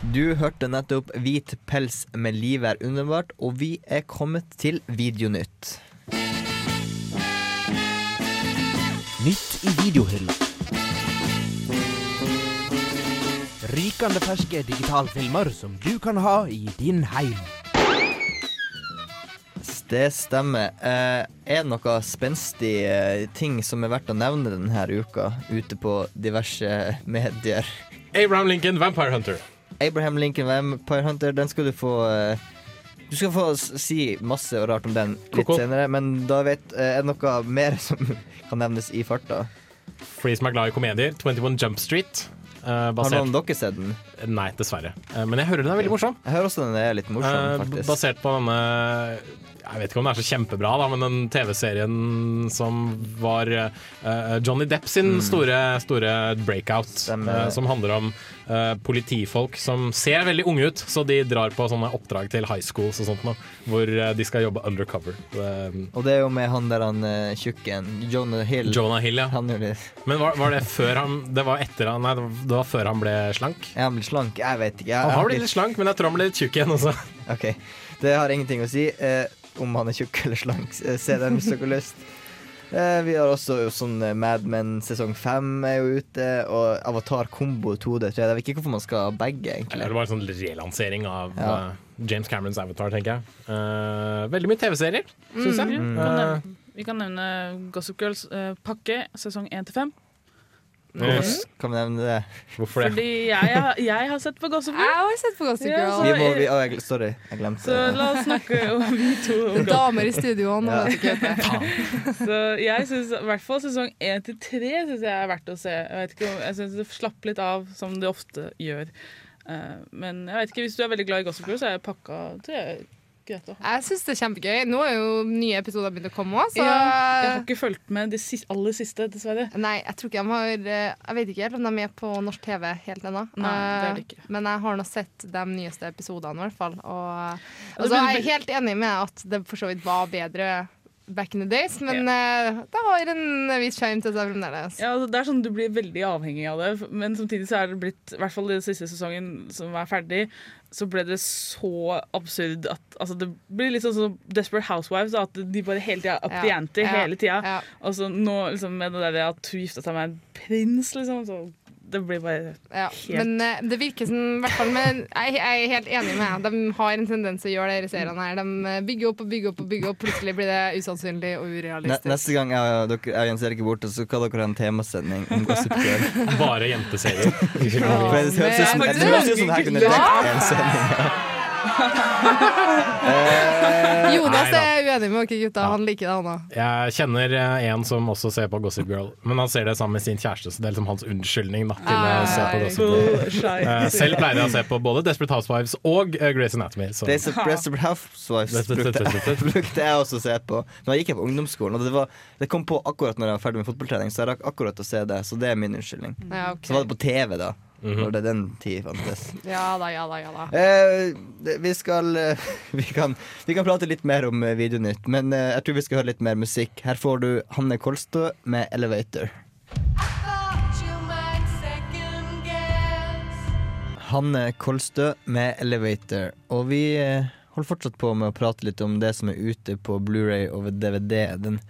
Du hørte nettopp Hvit pels med livet er underbart, og vi er kommet til Videonytt. Nytt i videohylla. Rykende ferske digitalfilmer som du kan ha i din heim. Det stemmer. Eh, er det noe spenstig eh, ting som er verdt å nevne denne uka ute på diverse *laughs* medier? Abraham Lincoln, Vampire Hunter. Abraham Lincoln Vampire Hunter, den skal du få eh, Du skal få si masse og rart om den litt Koko. senere, men da vet, eh, er det noe mer *laughs* som kan nevnes i farta? For de som er glad i komedier, 21 Jump Street. eh, Har noen dere sett den? Nei, dessverre. Uh, men jeg hører den er veldig morsom. Jeg hører også den er litt morsom, faktisk. Uh, basert på denne Jeg vet ikke om den er så kjempebra, da, men den TV-serien som var Johnny Depp sin Mm. store, store breakout. Som handler om eh, politifolk som ser veldig unge ut, så de drar på sånne oppdrag til high schools og sånt noe, hvor eh, de skal jobbe undercover. Eh, Og det er jo med han der han uh, tjukken, Jonah Hill. Jonah Hill, ja. Men var, var det før han Det var etter han Nei, det var- før han ble slank? Ja, han ble slank? Jeg vet ikke. Jeg, Han har blitt litt slank, men jeg tror han ble litt tjukk igjen også. OK. Det har ingenting å si eh, om han er tjukk eller slank. Eh, Se den hvis dere har lyst. Eh, vi har også sånn eh, Mad Men sesong fem er jo ute, og Avatar Kombo 2D3. Jeg vet ikke hvorfor man skal ha begge, egentlig. det var en sånn relansering av Ja. uh, James Camerons Avatar, tenker jeg. Uh, veldig mye TV-serier, syns jeg. Mm. Mm. Uh, Vi kan nevne Gossip Girls pakke sesong 1 til 5. Hvorfor kan vi nevne det? Hvorfor Fordi jeg, har- jeg har sett på Gossip Girl. Jeg har sett på Gossip Ja, Girl. så- Vi må, vi, å, jeg, sorry, jeg glemte Så la oss snakke om vi to. *laughs* om Damer i studio nå, Ja. vet ikke det. Så jeg synes i hvert fall sesong 1 til 3 synes jeg er verdt å se. Jeg, ikke, om- jeg synes det slapp litt av, som det ofte gjør. Eh, men jeg vet ikke, hvis du er veldig glad i Gossip Girl, så er pakka tror jeg, syns det er kjempegøy. Nå er jo nye episoder begynt å komme òg, så Ja, jeg har ikke fulgt med de siste, aller siste, dessverre. Nei, jeg tror ikke de har eh, Jeg vet ikke helt om de er med på norsk TV helt ennå. Nei, det er det Eh, ikke. Men jeg har nå sett de nyeste episodene, i hvert fall. Og og så er jeg er helt enig med at det for så vidt var bedre back in the days, men yeah. det har en viss sjarm til seg fremdeles. Ja, altså, det er sånn Du blir veldig avhengig av det, men samtidig så er det blitt I hvert fall i den siste sesongen som er ferdig, så ble det så absurd at altså, Det blir litt sånn som Desperate Housewives, at de bare hele tida up Ja, the ante hele tida. ja. Og så nå liksom, med det der at hun gifta seg med en prins, liksom, så det blir bare Ja, helt men eh, det virker som i hvert fall men jeg, jeg er helt enig med deg. De har en tendens til å gjøre det i seriene her. De eh, bygger opp og bygger opp og bygger opp, plutselig blir det usannsynlig og Ne urealistisk. neste gang jeg, og dere, jeg og Jens Erik er borte, så kan dere ha en temasending om Gossip Girl. *laughs* Bare jenteserier. Det høres ut som, som her kunne Ja. dekt en sending. Eh, Jonas Nei er uenig med dere gutta. Han liker det, han òg. Jeg kjenner eh, en som også ser på Gossip Girl, men han ser det sammen med sin kjæreste, så det er liksom hans unnskyldning da, til å se på Gossip Girl. Eh, selv pleier jeg å se på både Desperate Housewives og Grace Grey's Anatomy. Så. Desperate Desperate Housewives brukte *laughs* brukte jeg også å se på når jeg gikk på ungdomsskolen. Og det, var, det kom på akkurat når jeg var ferdig med fotballtrening, så jeg rakk akkurat å se det. Så det er min unnskyldning. Ja, okay. Så var det på TV, da. Mhm. Når det den tid fantes. *laughs* ja da, ja da, ja da. Eh, vi skal eh, *laughs* vi, kan, vi kan prate litt mer om eh, Videonytt, men eh, jeg tror vi skal høre litt mer musikk. Her får du Hanne Kolstø med 'Elevator'. Hanne Kolstø med 'Elevator'. Og vi eh, holder fortsatt på med å prate litt om det som er ute på Blu-ray og DVD den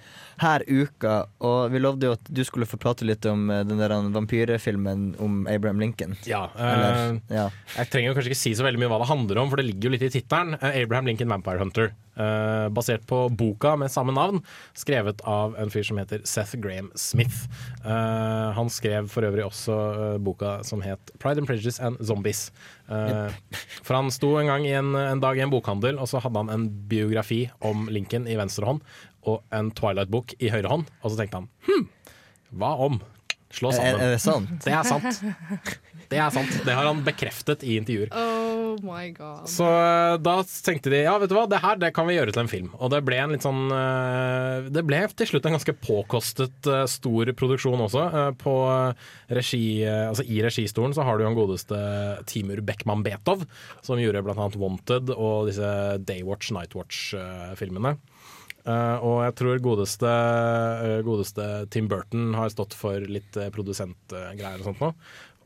her uka. Og vi lovde jo at du skulle få prate litt om eh, den der vampyrfilmen om Abraham Lincoln. Ja, Eller, eh, ja. Jeg trenger jo kanskje ikke si så veldig mye hva det handler om, for det ligger jo litt i tittelen. Eh, Abraham Lincoln Vampire Hunter. eh, basert på boka med samme navn, skrevet av en fyr som heter Seth Graham Smith. Eh, han skrev for øvrig også eh, boka som het Pride and Prejudice and Zombies. Eh, *laughs* For han sto en gang i en, en dag i en bokhandel, og så hadde han en biografi om Lincoln i venstre hånd og en Twilight-bok i høyre hånd, og så tenkte han hm, hva om? Slå Er, sammen. er det sant? *laughs* Det er sant. Det er sant. Det har han bekreftet i intervjuer. Oh my god. Så eh, da tenkte de ja, vet du hva, det her det kan vi gjøre til en film. Og det ble en litt sånn eh, Det ble til slutt en ganske påkostet eh, stor produksjon også. På regi, altså I registolen så har du jo den godeste Timur Bekman-Betov, som gjorde annet Wanted og disse Daywatch, Nightwatch-filmene. Eh, og jeg tror godeste, eh, godeste Tim Burton har stått for litt uh, produsentgreier og sånt nå.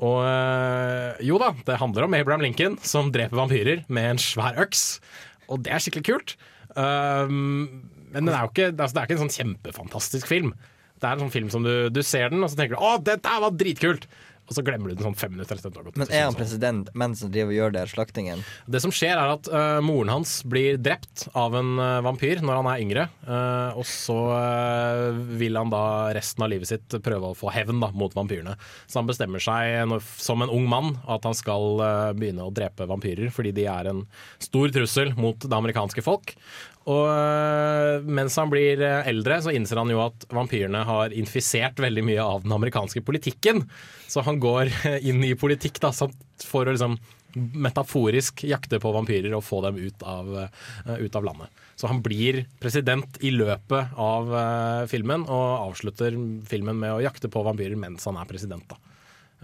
Og uh, jo da, det handler om Abraham Lincoln som dreper vampyrer med en svær øks. Og det er skikkelig kult. Uh, men er jo ikke, altså, det er ikke en sånn kjempefantastisk film. Det er en sånn film som du, du ser den, og så tenker du 'Å, det der var dritkult'! Og så glemmer du den sånn fem minutter etter. Men er han president mens han driver og gjør det slaktingen? Det som skjer er at uh, moren hans blir drept av en uh, vampyr når han er yngre. Uh, og så vil han da resten av livet sitt prøve å få hevn da, mot vampyrene. Så han bestemmer seg når, som en ung mann at han skal begynne å drepe vampyrer fordi de er en stor trussel mot det amerikanske folk. Og øh, mens han blir øh, eldre, så innser han jo at vampyrene har infisert veldig mye av den amerikanske politikken. Så han går øh, inn i politikk da, for å liksom metaforisk jakte på vampyrer og få dem ut av, ut av landet. Så han blir president i løpet av filmen, og avslutter filmen med å jakte på vampyrer mens han er president. da.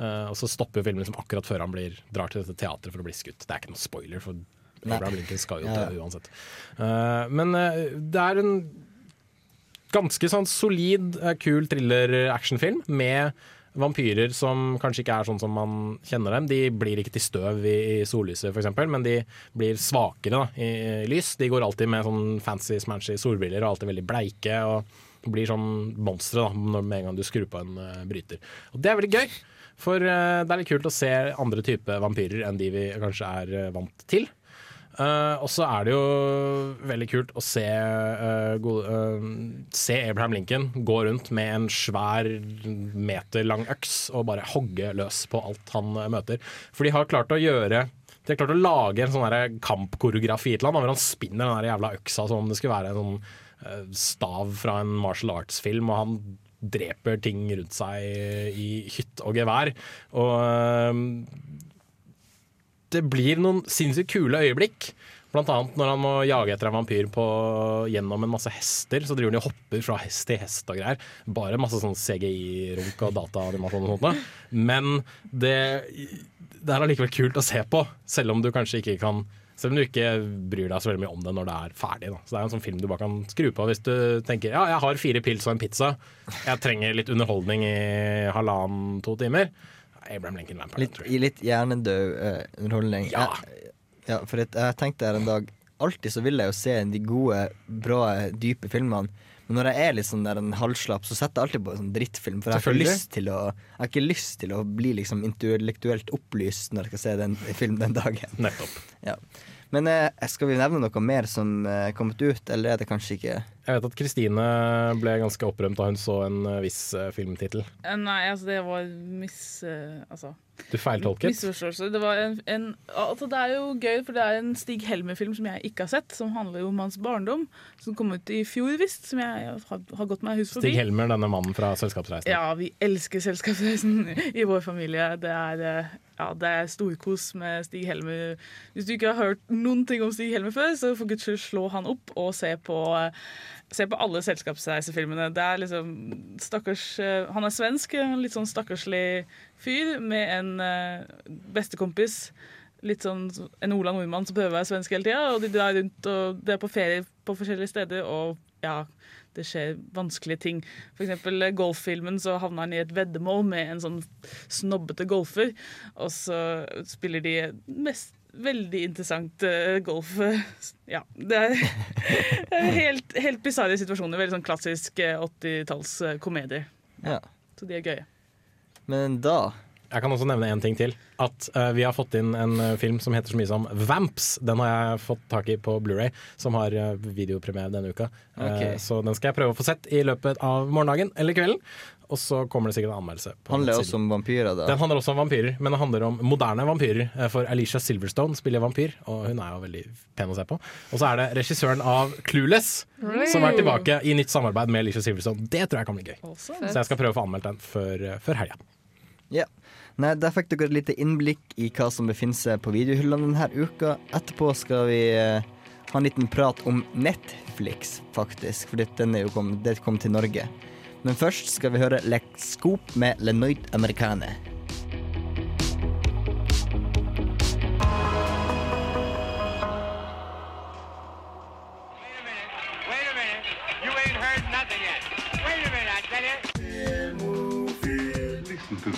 Eh, og så stopper filmen liksom akkurat før han blir, drar til dette teatret for å bli skutt. Det er ikke noen spoiler, for. Abraham Lincoln skal jo dø uansett. Uh, men uh, det er en ganske sånn solid, eh, kul thriller-actionfilm med vampyrer som kanskje ikke er sånn som man kjenner dem. De blir ikke til støv i, i sollyset f.eks., men de blir svakere da, i, lys. De går alltid med sånn fancy smanchy solbriller og alltid veldig bleike. og blir sånn monstre med en gang du skrur på en uh, bryter. Og det er veldig gøy, for uh, det er litt kult å se andre typer vampyrer enn de vi kanskje er uh, vant til. Eh, og så er det jo veldig kult å se, uh, gode, uh, se Abraham Lincoln gå rundt med en svær meter lang øks og bare hogge løs på alt han møter. For de har klart å gjøre de har klart å lage en sånn kampkoreografi i et land hvor han spinner den der jævla øksa som om det skulle være en sånn stav fra en martial arts-film, og han dreper ting rundt seg i hytt og gevær. Og det blir noen sinnssykt kule øyeblikk. Blant annet når han må jage etter en vampyr på, gjennom en masse hester. Så driver han og hopper fra hest til hest og greier. Bare masse sånn CGI-runk og dataanimasjon og sånt. Men det, det er allikevel kult å se på, selv om du kanskje ikke kan selv om du ikke bryr deg så veldig mye om det når det er ferdig. Da. Så Det er en sånn film du bare kan skru på hvis du tenker ja, jeg har fire pils og en pizza. Jeg trenger litt underholdning i halvannen-to timer. Abraham Lincoln Vampire. Litt, i litt hjernedød uh, underholdning. Ja. Jeg, ja, for et, jeg tenkte her en dag Alltid så vil jeg jo se de gode, bra, dype filmene. Men når jeg er litt sånn der en halvslapp, så setter jeg alltid på en sånn drittfilm. For jeg har, ikke lyst til å, jeg har ikke lyst til å bli liksom intellektuelt opplyst når jeg skal se den film den dagen. Nettopp. Ja. Men eh, skal vi nevne noe mer som eh, er kommet ut, eller er det kanskje ikke Jeg vet at Kristine ble ganske opprømt da hun så en eh, viss eh, filmtittel. Eh, Nei, altså det var mis... eh, Altså Du feiltolket. Misforståelse. Det, var en, en, altså det er jo gøy, for det er en Stig Helmer-film som jeg ikke har sett, som handler om hans barndom. Som kom ut i fjor, visst, som jeg har, har gått meg hus forbi. Stig Helmer, denne mannen fra Selskapsreisen. Ja, vi elsker Selskapsreisen i vår familie. Det er, eh, ja, det er storkos med Stig Helmer. Hvis du ikke har hørt noen ting om Stig Helmer før, så for guds skyld slå han opp og se på, se på alle selskapsreisefilmene. Det er liksom stakkars eh, Han er svensk, litt sånn stakkarslig fyr med en eh, bestekompis. Litt sånn en Ola Nordmann som prøver å være svensk hele tida. Og de drar rundt og de er på ferie på forskjellige steder, og ja, det skjer vanskelige ting. Eksempel eh, golffilmen så havner han i et veddemål med en sånn snobbete golfer, og så spiller de mest Veldig interessant eh, golf. Ja, det er, det er helt, helt bisarre situasjoner. Veldig sånn klassisk eh, 80-talls komedier. Ja. Så de er gøye. Men da Jeg kan også nevne en ting til. At uh, Vi har fått inn en eh, film som heter så mye som Vamps. Den har jeg fått tak i på Blu-ray som har uh, videopremiere denne uka. Eh, Ok. så den skal jeg prøve å få sett i løpet av morgendagen eller kvelden. Og så kommer det sikkert en anmeldelse. på handler også om vampyrer, da. Den handler også om vampyrer, men den handler om moderne vampyrer. eh, For Alicia Silverstone spiller vampyr, og hun er jo veldig pen å se på. Og så er det regissøren av Clueless som er tilbake i nytt samarbeid med Alicia Silverstone. Det tror jeg kan bli gøy. Så jeg skal prøve å få anmeldt den før, eh, før helga. Ja. Nei, Der fikk dere et lite innblikk i hva som befinner seg på videohyllene denne uka. Etterpå skal vi eh, ha en liten prat om Netflix, faktisk, for denne er kom, det kom til Norge. Men først skal vi høre Lexcope med Lenoit Americane.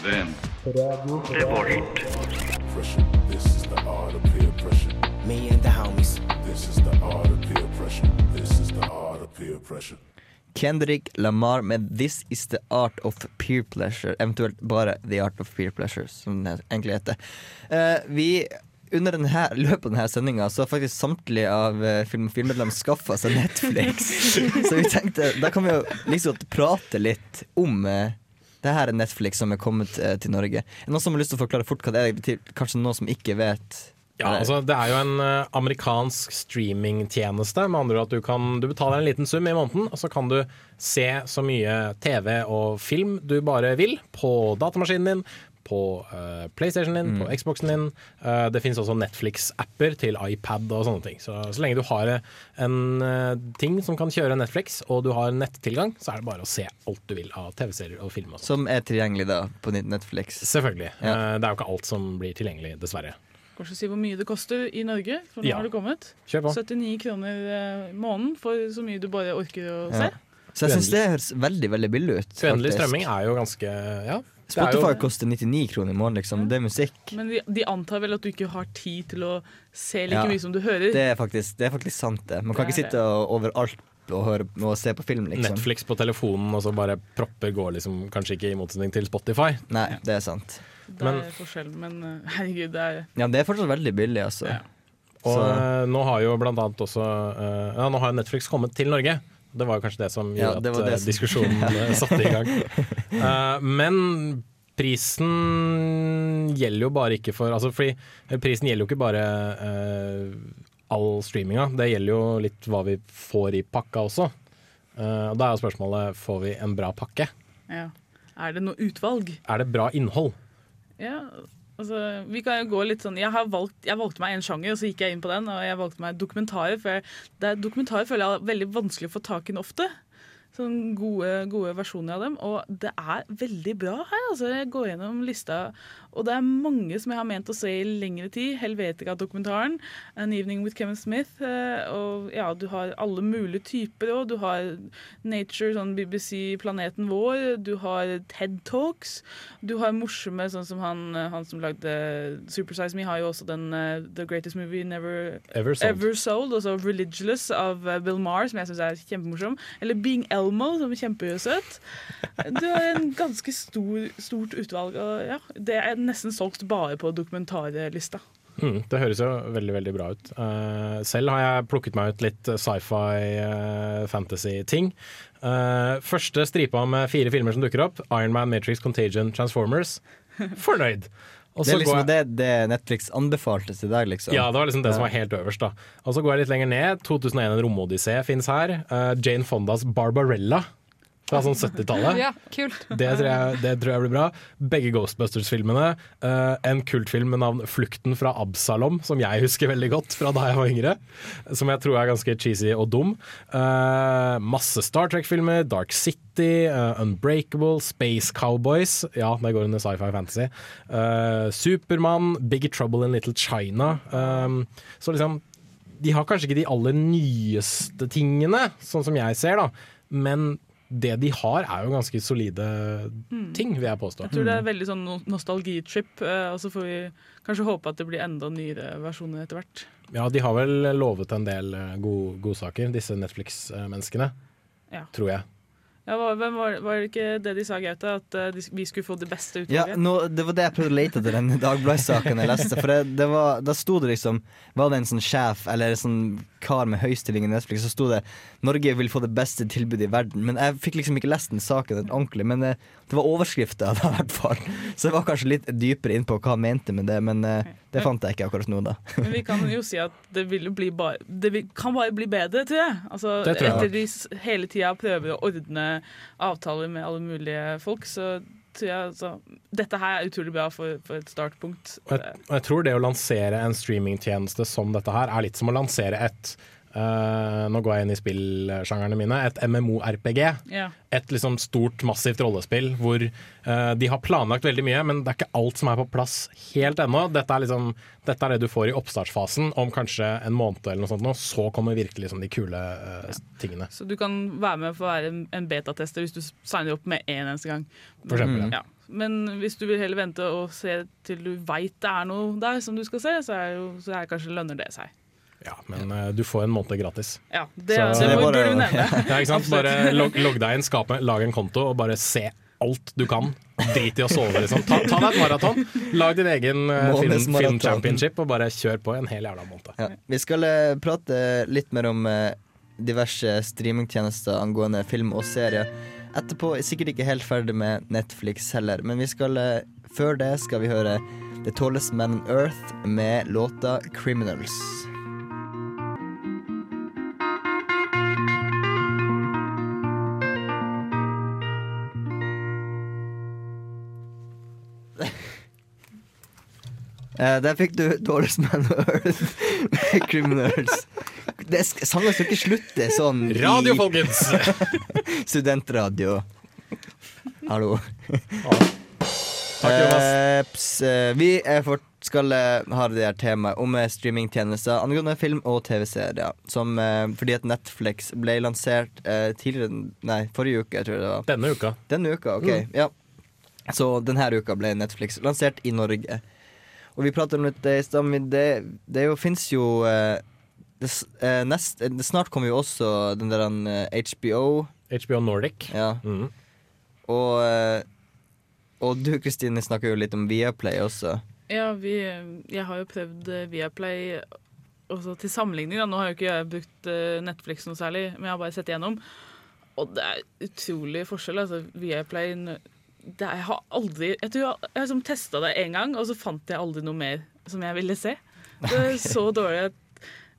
Then to Revolt. This is the art of peer pressure. Me and the homies. This is the art of peer pressure. This is the art of peer pressure. Kendrick Lamar med 'This Is The Art of Peer Pleasure'. Eventuelt bare 'The Art of Peer Pleasure', som den egentlig heter. Uh, vi under denne, løpet av denne sendinga så har faktisk samtlige av uh, Filmofilmedlemmene skaffa seg Netflix. *laughs* så vi tenkte da kan vi jo liksom prate litt om uh, det her er Netflix som er kommet eh, til Norge. Er det noen som har lyst til å forklare fort hva det er? Til kanskje noen som ikke vet? Ja, altså Det er jo en eh, amerikansk streamingtjeneste. Med andre ord at du, kan, du betaler en liten sum i måneden, og så kan du se så mye TV og film du bare vil på datamaskinen din. På uh, PlayStation din, på Xboxen din. Uh, det finnes også Netflix-apper til iPad og sånne ting. Så, så lenge du har en uh, ting som kan kjøre Netflix, og du har nettilgang, så er det bare å se alt du vil av TV-serier og film. Og. Som er tilgjengelig da på Netflix? Selvfølgelig. Ja. Eh, det er jo ikke alt som blir tilgjengelig, dessverre. Kanskje si hvor mye det koster i Norge, for nå Ja. har det kommet. Kjør på. 79 kroner i måneden for så mye du bare orker å se. Ja. Så jeg syns det høres veldig veldig billig ut. Uendelig strømming er jo ganske ja. Spotify jo- koster 99 kroner i måneden, liksom. Det er musikk. Men de, de antar vel at du ikke har tid til å se like Ja. mye som du hører. Det er faktisk, det er faktisk sant, det. Man kan Det ikke sitte og, overalt og, høre, og se på film, liksom. Netflix på telefonen, og så bare propper går liksom kanskje ikke i motsetning til Spotify. Nei, det er sant. Det er forskjell, men eh, *laughs* herregud, det er Ja, det er fortsatt veldig billig, altså. Og Så- eh, nå har jo blant annet også eh, Ja, nå har jo Netflix kommet til Norge. Det var kanskje det som Ja, gjorde det at eh, som- diskusjonen *laughs* eh, satte i gang. Uh, men prisen gjelder jo bare ikke for altså fordi Prisen gjelder jo ikke bare uh, all streaminga, det gjelder jo litt hva vi får i pakka også. Uh, og Da er jo spørsmålet får vi en bra pakke. ja. Er det noe utvalg? Er det bra innhold? Ja, altså, vi kan jo gå litt sånn Jeg, valgt, jeg valgte meg en sjanger, og så gikk jeg inn på den. Og jeg valgte meg dokumentarer. For jeg, er dokumentarer føler jeg er veldig vanskelig å få tak i ofte. Sånn gode, gode versjoner av dem. Og det er veldig bra her. Altså, jeg går gjennom lista, og det er mange som jeg har ment å se i lengre tid. Helvetica-dokumentaren, An Evening with Kevin Smith. eh, Og ja, du har alle mulige typer òg. Du har Nature, sånn BBC Planeten vår. Du har TED Talks. Du har morsomme, sånn som han, han som lagde Supersize Me, har jo også den eh, The Greatest Movie Never Ever Sold. Ever Sold altså Religious av eh, Bill Maher, som jeg syns er kjempemorsom. Eller Being Elmo, som er kjempesøt. Du har en ganske stor, stort utvalg. Og ja, det er nesten solgt bare på dokumentarlista. Mm, det høres jo veldig veldig bra ut. Uh, selv har jeg plukket meg ut litt sci-fi, uh, fantasy-ting. Uh, første stripa med fire filmer som dukker opp. Iron Man, Matrix, Contagion, Transformers. Fornøyd! Og Det er liksom jeg- det, det Netflix anbefalte til deg, liksom. ja, det var liksom det som var helt øverst. da Og så går jeg litt lenger ned. 2001 En romodyssé fins her. Uh, Jane Fondas Barbarella fra sånn 70-tallet. Ja, kult. Det tror, jeg, det tror jeg blir bra. Begge Ghostbusters-filmene. Uh, en kultfilm med navn 'Flukten fra Absalom', som jeg husker veldig godt fra da jeg var yngre. Som jeg tror er ganske cheesy og dum. Uh, masse Star Trek-filmer. Dark City, uh, Unbreakable, Space Cowboys. Ja, det går under sci-fi fantasy. Supermann, Big Trouble in Little China. Så liksom De har kanskje ikke de aller nyeste tingene, sånn som jeg ser, da. Men det de har, er jo ganske solide Mm. ting, vil jeg påstå. Jeg tror det er veldig sånn nostalgitrip, eh, og så får vi kanskje håpe at det blir enda nyere versjoner etter hvert. Ja, de har vel lovet en del godsaker, god disse Netflix-menneskene. Ja. Tror jeg. Ja, var, hvem var, var det ikke det de sa, Gaute? At eh, de, vi skulle få det beste Ja, utvalget? nå, det var det jeg prøvde å lete etter den *laughs* Dagbladet-saken jeg leste. For det, det var, da sto det liksom Var det en sånn sjef eller en sånn kar med høystilling i Netflix, så sto det 'Norge vil få det beste tilbudet i verden'. Men jeg fikk liksom ikke lest den saken ordentlig. Men det, det var overskrifta, i hvert fall. Så jeg var kanskje litt dypere inn på hva han mente med det, men eh, det fant jeg ikke akkurat nå, da. Men vi kan jo si at det vil bli bare Det vil, kan bare bli bedre, tror jeg. Altså, Det tror jeg. Etter de hele tida prøver å ordne avtaler med alle mulige folk, så jeg altså Dette her er utrolig bra for, for et startpunkt. Og jeg, og jeg tror det å lansere en streamingtjeneste som dette her, er litt som å lansere et eh, Nå går jeg inn i spillsjangerne mine. Et MMO-RPG. Ja. Et liksom stort, massivt rollespill hvor uh, de har planlagt veldig mye, men det er ikke alt som er på plass helt ennå. Dette er, liksom, dette er det du får i oppstartsfasen om kanskje en måned eller noe sånt. nå. Så kommer virkelig liksom de kule eh, tingene. Så du kan være med for å være en, en betatester hvis du signer opp med én eneste gang. For eksempel, ja. Men hvis du vil heller vente og se til du veit det er noe der som du skal se, så er, jo, så er kanskje lønner det seg. Ja, men uh, du får en måned gratis. Ja, det, Så- det, det er burde du nevne. *laughs* Ja, ikke sant? Bare logg, logg deg inn, skap, lag en konto og bare se alt du kan. Drit i å sove, liksom. Ta, ta deg et maraton. Lag din egen eh, film, film championship og bare kjør på en hel jævla måned. Ja. Vi skal uh, prate litt mer om uh, diverse streamingtjenester angående film og serier. Etterpå er sikkert ikke helt ferdig med Netflix heller, men vi skal uh, før det skal vi høre The Tallest Man on Earth med låta 'Criminals'. Eh, der fikk du Dårligst Man on Earth' med 'Criminals'. Det Sanger skal ikke slutte sånn Radio, folkens! *laughs* Studentradio. Hallo. Takk, Jonas. Uh, eh, vi fort, skal uh, ha det her temaet om eh, streamingtjenester angående film og TV-serier. Som eh, fordi at Netflix ble lansert eh, tidligere Nei, forrige uke, jeg tror jeg det var. Denne uka. Denne uka, ok. Mm. Ja. Så denne uka ble Netflix lansert i Norge. Og vi prater om det i stad, men det, det fins jo eh, det, eh, nest, eh, det Snart kommer jo også den der eh, HBO. HBO Nordic. Ja. Mm. Og, eh, og du Kristine snakker jo litt om Viaplay også. Ja, vi, jeg har jo prøvd eh, Viaplay også til sammenligning. Da. Nå har jo ikke jeg brukt eh, Netflix noe særlig, men jeg har bare sett igjennom. Og det er utrolig forskjell. Altså, Viaplay det Jeg har aldri Jeg tror jeg, jeg liksom testa det én gang, og så fant jeg aldri noe mer som jeg ville se. Det er så dårlig at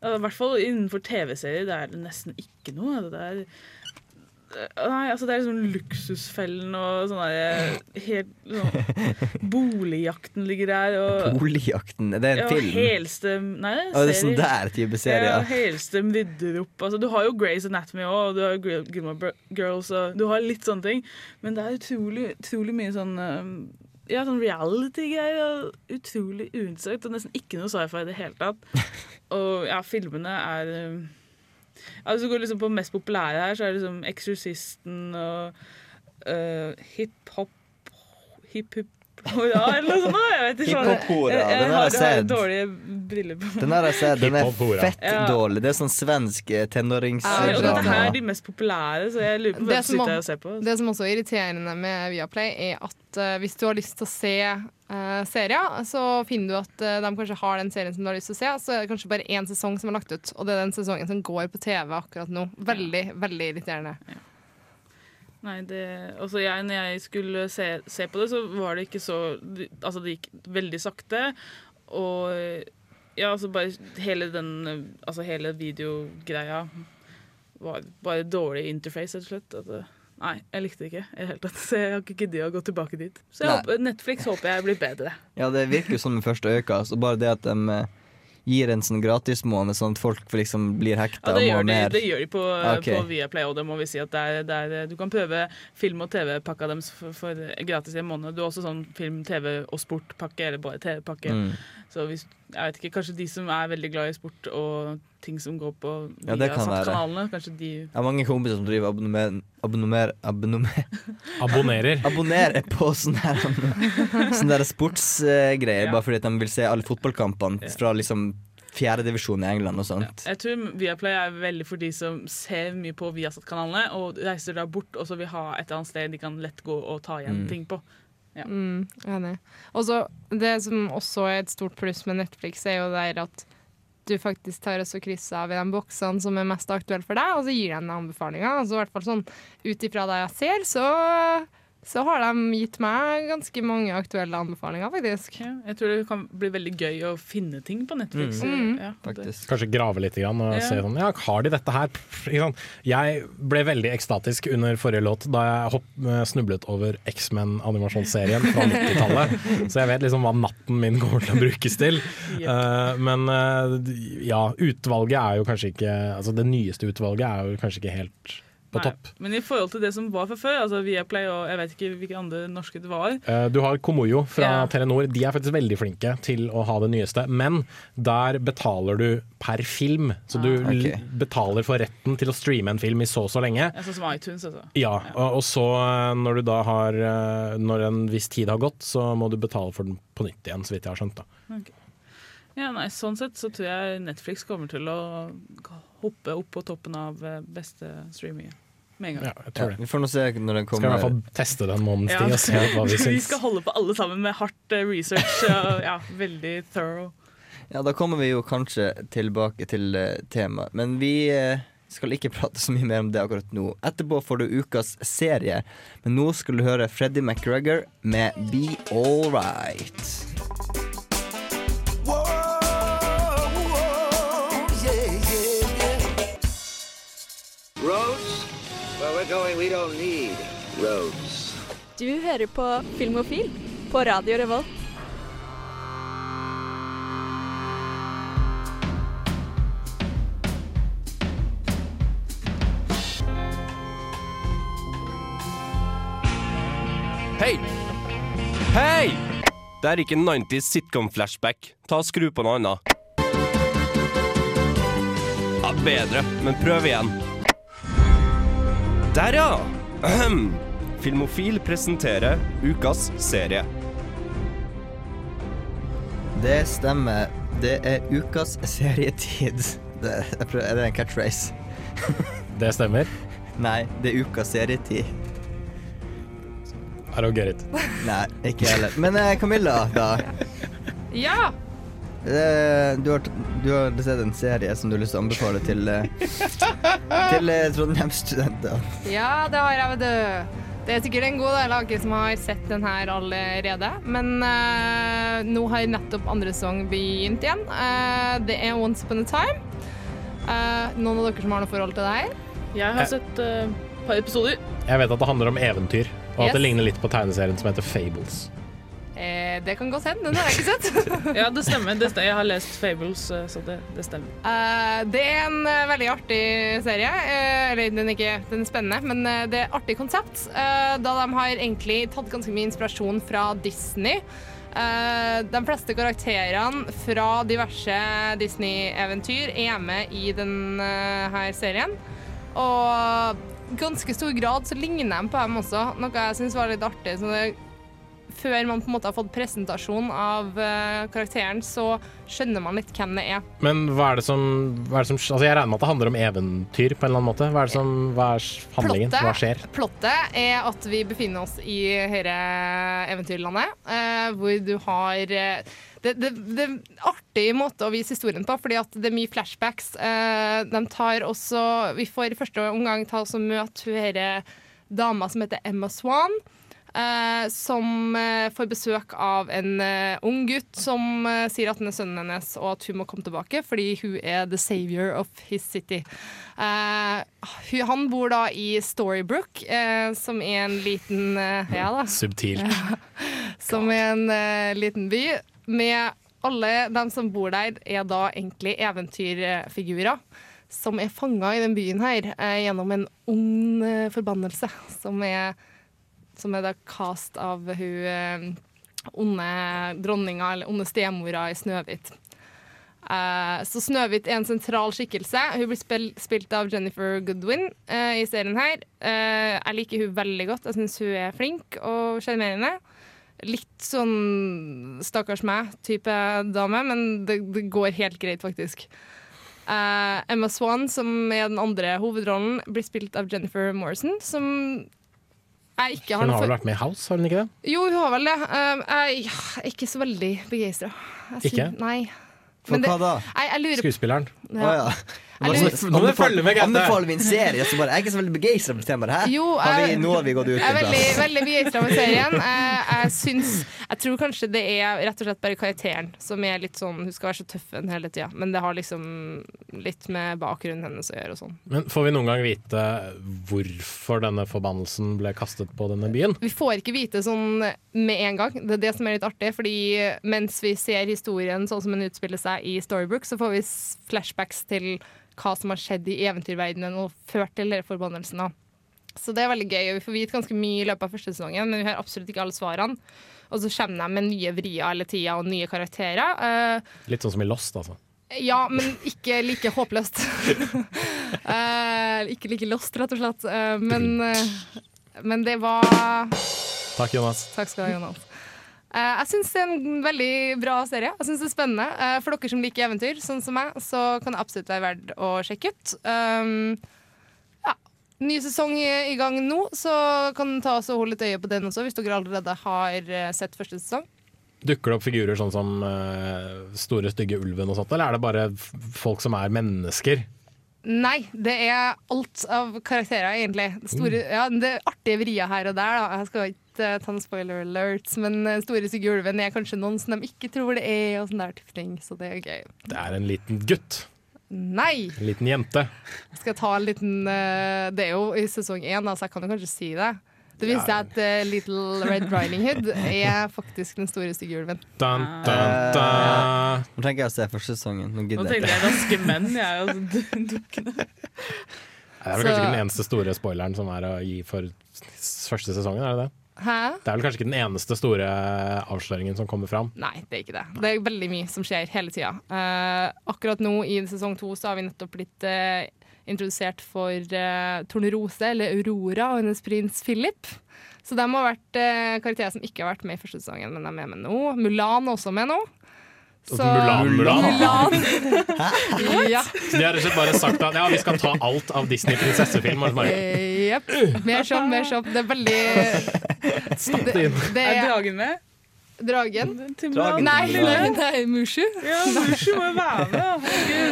I hvert fall innenfor TV-serier det er det nesten ikke noe. Det er Nei, altså det er liksom Luksusfellen og sånn der helt sånn, *laughs* Boligjakten ligger der, og Boligjakten, er det en ja, film? Helstem Nei, det er det er sånn der type serie, Ja. Helstem rydder opp. Altså, du har jo Grey's Anatomy òg, og du har Gil- Gilmore Girls, og du har litt sånne ting. Men det er utrolig, utrolig mye sånn um, ja, sånn reality-greier. Utrolig uinteressant, og nesten ikke noe sci-fi i det hele tatt. *laughs* Og ja, filmene er du går liksom på mest populære her, så er det liksom Eksorsisten og uh, hiphop Hiphop Hurra, eller noe sånt. Jeg vet ikke. Hippopora. Jeg- har jeg har- sett. dårlige briller på. Den har jeg sett. Den er fett dårlig. Det er sånn svensk tenåringsdrama. Ja, og dette her er de mest populære, så jeg lurer på Det hvem som, sitter og ser på. det som også er irriterende med Viaplay, er at uh, hvis du har lyst til å se uh, serier, så finner du at uh, de kanskje har den serien som du har lyst til å se, så er det kanskje bare én sesong som er lagt ut, og det er den sesongen som går på TV akkurat nå. Veldig, veldig irriterende. Nei, det, altså jeg, når jeg skulle se, se på det, så var det ikke så Altså, det gikk veldig sakte. Og ja, altså bare hele den Altså hele videogreia var bare dårlig interface, rett og slett. Altså, nei, jeg likte det ikke i det hele tatt. *laughs* Så jeg har ikke giddet å gå tilbake dit. Så håper, Netflix håper jeg blir bedre. Ja, det virker jo som første øyekast, og bare det at de eh, gir en sånn gratismåned, sånn at folk liksom blir hekta Ja, og må de, mer. det gjør de på, okay. på Viaplay, og det må vi si at det er, det er, du kan prøve film- og TV-pakka deres for, for gratis i en måned. Du har også sånn film-, TV- og sportpakke, eller bare TV-pakke. Mm. Så hvis, jeg vet ikke, kanskje de som er veldig glad i sport og ting som går på Ja, det kan være. Viasat-kanalene, kanskje de Jeg har mange kompiser som driver abonner, abonner, abonner, *laughs* Abonnerer. abonnerer på sånne her Sånne der sportsgreier, bare fordi de vil se alle fotballkampene fra liksom fjerdedivisjon i England og sånt. Jeg tror Viaplay er veldig for de som ser mye på Viasat-kanalene og reiser da bort og så vil ha et eller annet sted de kan lett gå og ta igjen Mm. ting på. Ja. Mm, enig. Og så det som også er et stort pluss med Netflix, er jo der at du faktisk tar også krysset av i de boksene som er mest aktuelle for deg, og så gir de deg anbefalinger. Altså, sånn, Ut ifra det jeg ser, så, så har de gitt meg ganske mange aktuelle anbefalinger, faktisk. Ja, jeg tror det kan bli veldig gøy å finne ting på Netflix. Mm. Ja, Kanskje grave litt grann og Ja. se sånn Ja, har de dette her? Jeg ble veldig ekstatisk under forrige låt da jeg hopp, eh, snublet over X-Men-animasjonsserien fra *laughs* 90-tallet. Så jeg vet liksom hva natten min kommer til å brukes til. Eh, men eh, ja, utvalget er jo kanskje ikke Altså det nyeste utvalget er jo kanskje ikke helt på Nei. topp. Men i forhold til det som var fra før, altså Viaplay og jeg vet ikke hvilke andre norske det var Eh, Du har Komoyo fra Ja. Telenor. De er faktisk veldig flinke til å ha det nyeste. Men der betaler du per film. Så du Ah. du okay. betaler for retten til å streame en film i så og så lenge. ja, Sånn som iTunes, altså. Ja, og, og så eh, når du da har eh, Når en viss tid har gått, så må du betale for den på nytt igjen, så vidt jeg har skjønt. da Ok. Ja, nei, Sånn sett så tror jeg Netflix kommer til å hoppe opp på toppen av eh, beste streaming med en gang. Ja, jeg tror det. vi får nå se når den Skal i hvert fall teste den en måneds Ja. og se hva vi *laughs* Vi skal holde på alle sammen med hardt eh, research. og, ja, veldig thorough. Ja, Da kommer vi jo kanskje tilbake til uh, temaet. Men vi eh, skal ikke prate så mye mer om det akkurat nå. Etterpå får du ukas serie, men nå skal du høre Freddy McGregor med Be All Roads? Where we're going, we don't need roads. Du hører på Filmofil på Radio Revolt. Hei! Hei! Det er ikke 90s sitcom-flashback. Ta og Skru på noe annet. Ja, bedre, men prøv igjen. Der, ja! Ahem. Filmofil presenterer ukas serie. Det stemmer. Det er ukas serietid. Det, jeg prøver, er det en catchphrase? *laughs* Det stemmer. Nei, det er ukas serietid. I don't get it. Nei, ikke jeg heller. Men eh, Camilla, da. Ja! Eh, Du har, du har sett en serie som du har lyst til å anbefale til, eh, til eh, Trondheim-studenter. Ja, det har jeg, vet du. Det er sikkert en god del av dere som har sett den her allerede. Men uh, nå har nettopp andre sesong begynt igjen. Uh, det er Once Upon a Time. Uh, noen av dere som har noe forhold til det her? Jeg har sett et par episoder. Jeg vet at det handler om eventyr, og at Yes. det ligner litt på tegneserien som heter Fables. Eh, det kan godt hende. Den har jeg ikke sett. *laughs* Ja, det stemmer. Det stemmer. Jeg har lest Fables, eh, så det, det stemmer. Eh, det er en uh, veldig artig serie. Eh, eller den er ikke den er spennende, men uh, det er et artig konsept. Uh, da de har egentlig tatt ganske mye inspirasjon fra Disney. De fleste karakterene fra diverse Disney-eventyr er med i denne serien. Og i ganske stor grad så ligner de på dem også, noe jeg syns var litt artig. Så det før man på en måte har fått presentasjon av eh, karakteren, så skjønner man litt hvem det er. Men hva er det som, er det som Altså Jeg regner med at det handler om eventyr på en eller annen måte. Hva er det som, hva er handlingen? Hva skjer? plottet er at vi befinner oss i dette eventyrlandet, eh, hvor du har eh, det, det, det er artig måte å vise historien på, fordi at det er mye flashbacks. De tar også Vi får i første omgang ta oss og møte hun dama som heter Emma Swan. Eh, som eh, får besøk av en eh, ung gutt som sier at han er sønnen hennes, og at hun må komme tilbake fordi hun er the savior of his city. Han bor da i Storybrook, som er en liten Ja da. *laughs* Subtil. *laughs* Som er en liten by. Med alle dem som bor der, er da egentlig eventyrfigurer. Som er fanga i den byen her gjennom en ond forbannelse. Som er, som er da cast av hun eh, onde dronninga, eller onde stemora i Snøhvit. Uh, så Snøhvit er en sentral skikkelse. Hun blir spil spilt av Jennifer Goodwin uh, i serien her. Uh, jeg liker hun veldig godt. Jeg syns hun er flink og sjarmerende. Litt sånn stakkars meg-type dame, men det, det går helt greit, faktisk. Emma Swan, som er den andre hovedrollen, blir spilt av Jennifer Morrison, som jeg ikke har Hun har vel vært med i House, har hun ikke det? Jo, hun har vel det. Jeg er ikke så veldig begeistra. Ikke? Nei. For hva da? Jeg, jeg lurer Skuespilleren. Ja. Oh, ja. Nå må du følge med, Anbefaler vi en serie, så bare Jeg er ikke så veldig begeistra for temaet her. Jo, har vi, nå har vi gått ut Jeg er veldig, veldig begeistra for serien. Jeg, jeg syns Jeg tror kanskje det er rett og slett bare karakteren som er litt sånn Hun skal være så tøff en hele tida, men det har liksom litt med bakgrunnen hennes å gjøre og sånn. Men Får vi noen gang vite hvorfor denne forbannelsen ble kastet på denne byen? Vi får ikke vite sånn med en gang. Det er det som er litt artig. Fordi mens vi ser historien sånn som den utspiller seg i Storybook, så får vi flashbacks til hva som har skjedd i eventyrverdenen og ført til denne forbannelsen. Så det er veldig gøy, og vi får vite ganske mye i løpet av første sesongen, men vi har absolutt ikke alle svarene. Og så kommer de med nye vrier hele tida og nye karakterer. Eh, Litt sånn som i Lost, altså. ja, men ikke like håpløst. uh, *laughs* ikke like lost, rett og slett. Uh, men, uh, men det var Takk, Jonas. Takk skal du ha, Jonas. Eh, jeg syns det er en veldig bra serie. Jeg synes det er spennende. Eh, for dere som liker eventyr, sånn som meg, så kan det absolutt være verdt å sjekke ut. Um, ja. Ny sesong i gang nå, så kan ta oss og holde litt øye på den også, hvis dere allerede har sett første sesong. Dukker det opp figurer sånn som uh, store, stygge ulven og sånt, eller er det bare folk som er mennesker? Nei, det er alt av karakterer, egentlig. Store, ja, det er artige vrier her og der. Da. Jeg skal ikke eh, ta noen spoiler alerts, men uh, Store stygge ulven er kanskje noen som de ikke tror det er, og sånn der type ting. Så det er gøy. Det er en liten gutt. Nei! En liten jente. Jeg skal ta en liten uh, Det er jo i sesong én, så altså, jeg kan jo kanskje si det. Det viser seg at uh, Little Red Riding Hood er faktisk den store stygge ulven. Dun, dun, dun. Nå tenker jeg å se første sesongen. Nå Nå gidder jeg jeg raske menn, jeg. Altså. Det er vel Så- kanskje ikke den eneste store spoileren som er å gi for første sesongen, er det det? Hæ? Det er vel kanskje ikke den eneste store avsløringen som kommer fram. Nei, det er ikke det. Det er veldig mye som skjer hele tida. Uh, akkurat nå i sesong to så har vi nettopp blitt uh, introdusert for uh, Tornerose, eller Aurora, og hennes prins Philip. Så de har vært uh, karakterer som ikke har vært med i første sesongen, men de er med, med nå. Mulan er også med nå. Så- Mulan, Mulan? Mulan. *laughs* ja. Så de har rett og slett bare sagt at ja, vi skal ta alt av Disney-prinsessefilm. og bare, Eh, Jepp. Mer sånn, mer sånn. Det er veldig det inn. Det Er er dragen med? Dragen? Dragen. Nei, nei, nei, Mushu. Ja, Mushu må jo være med.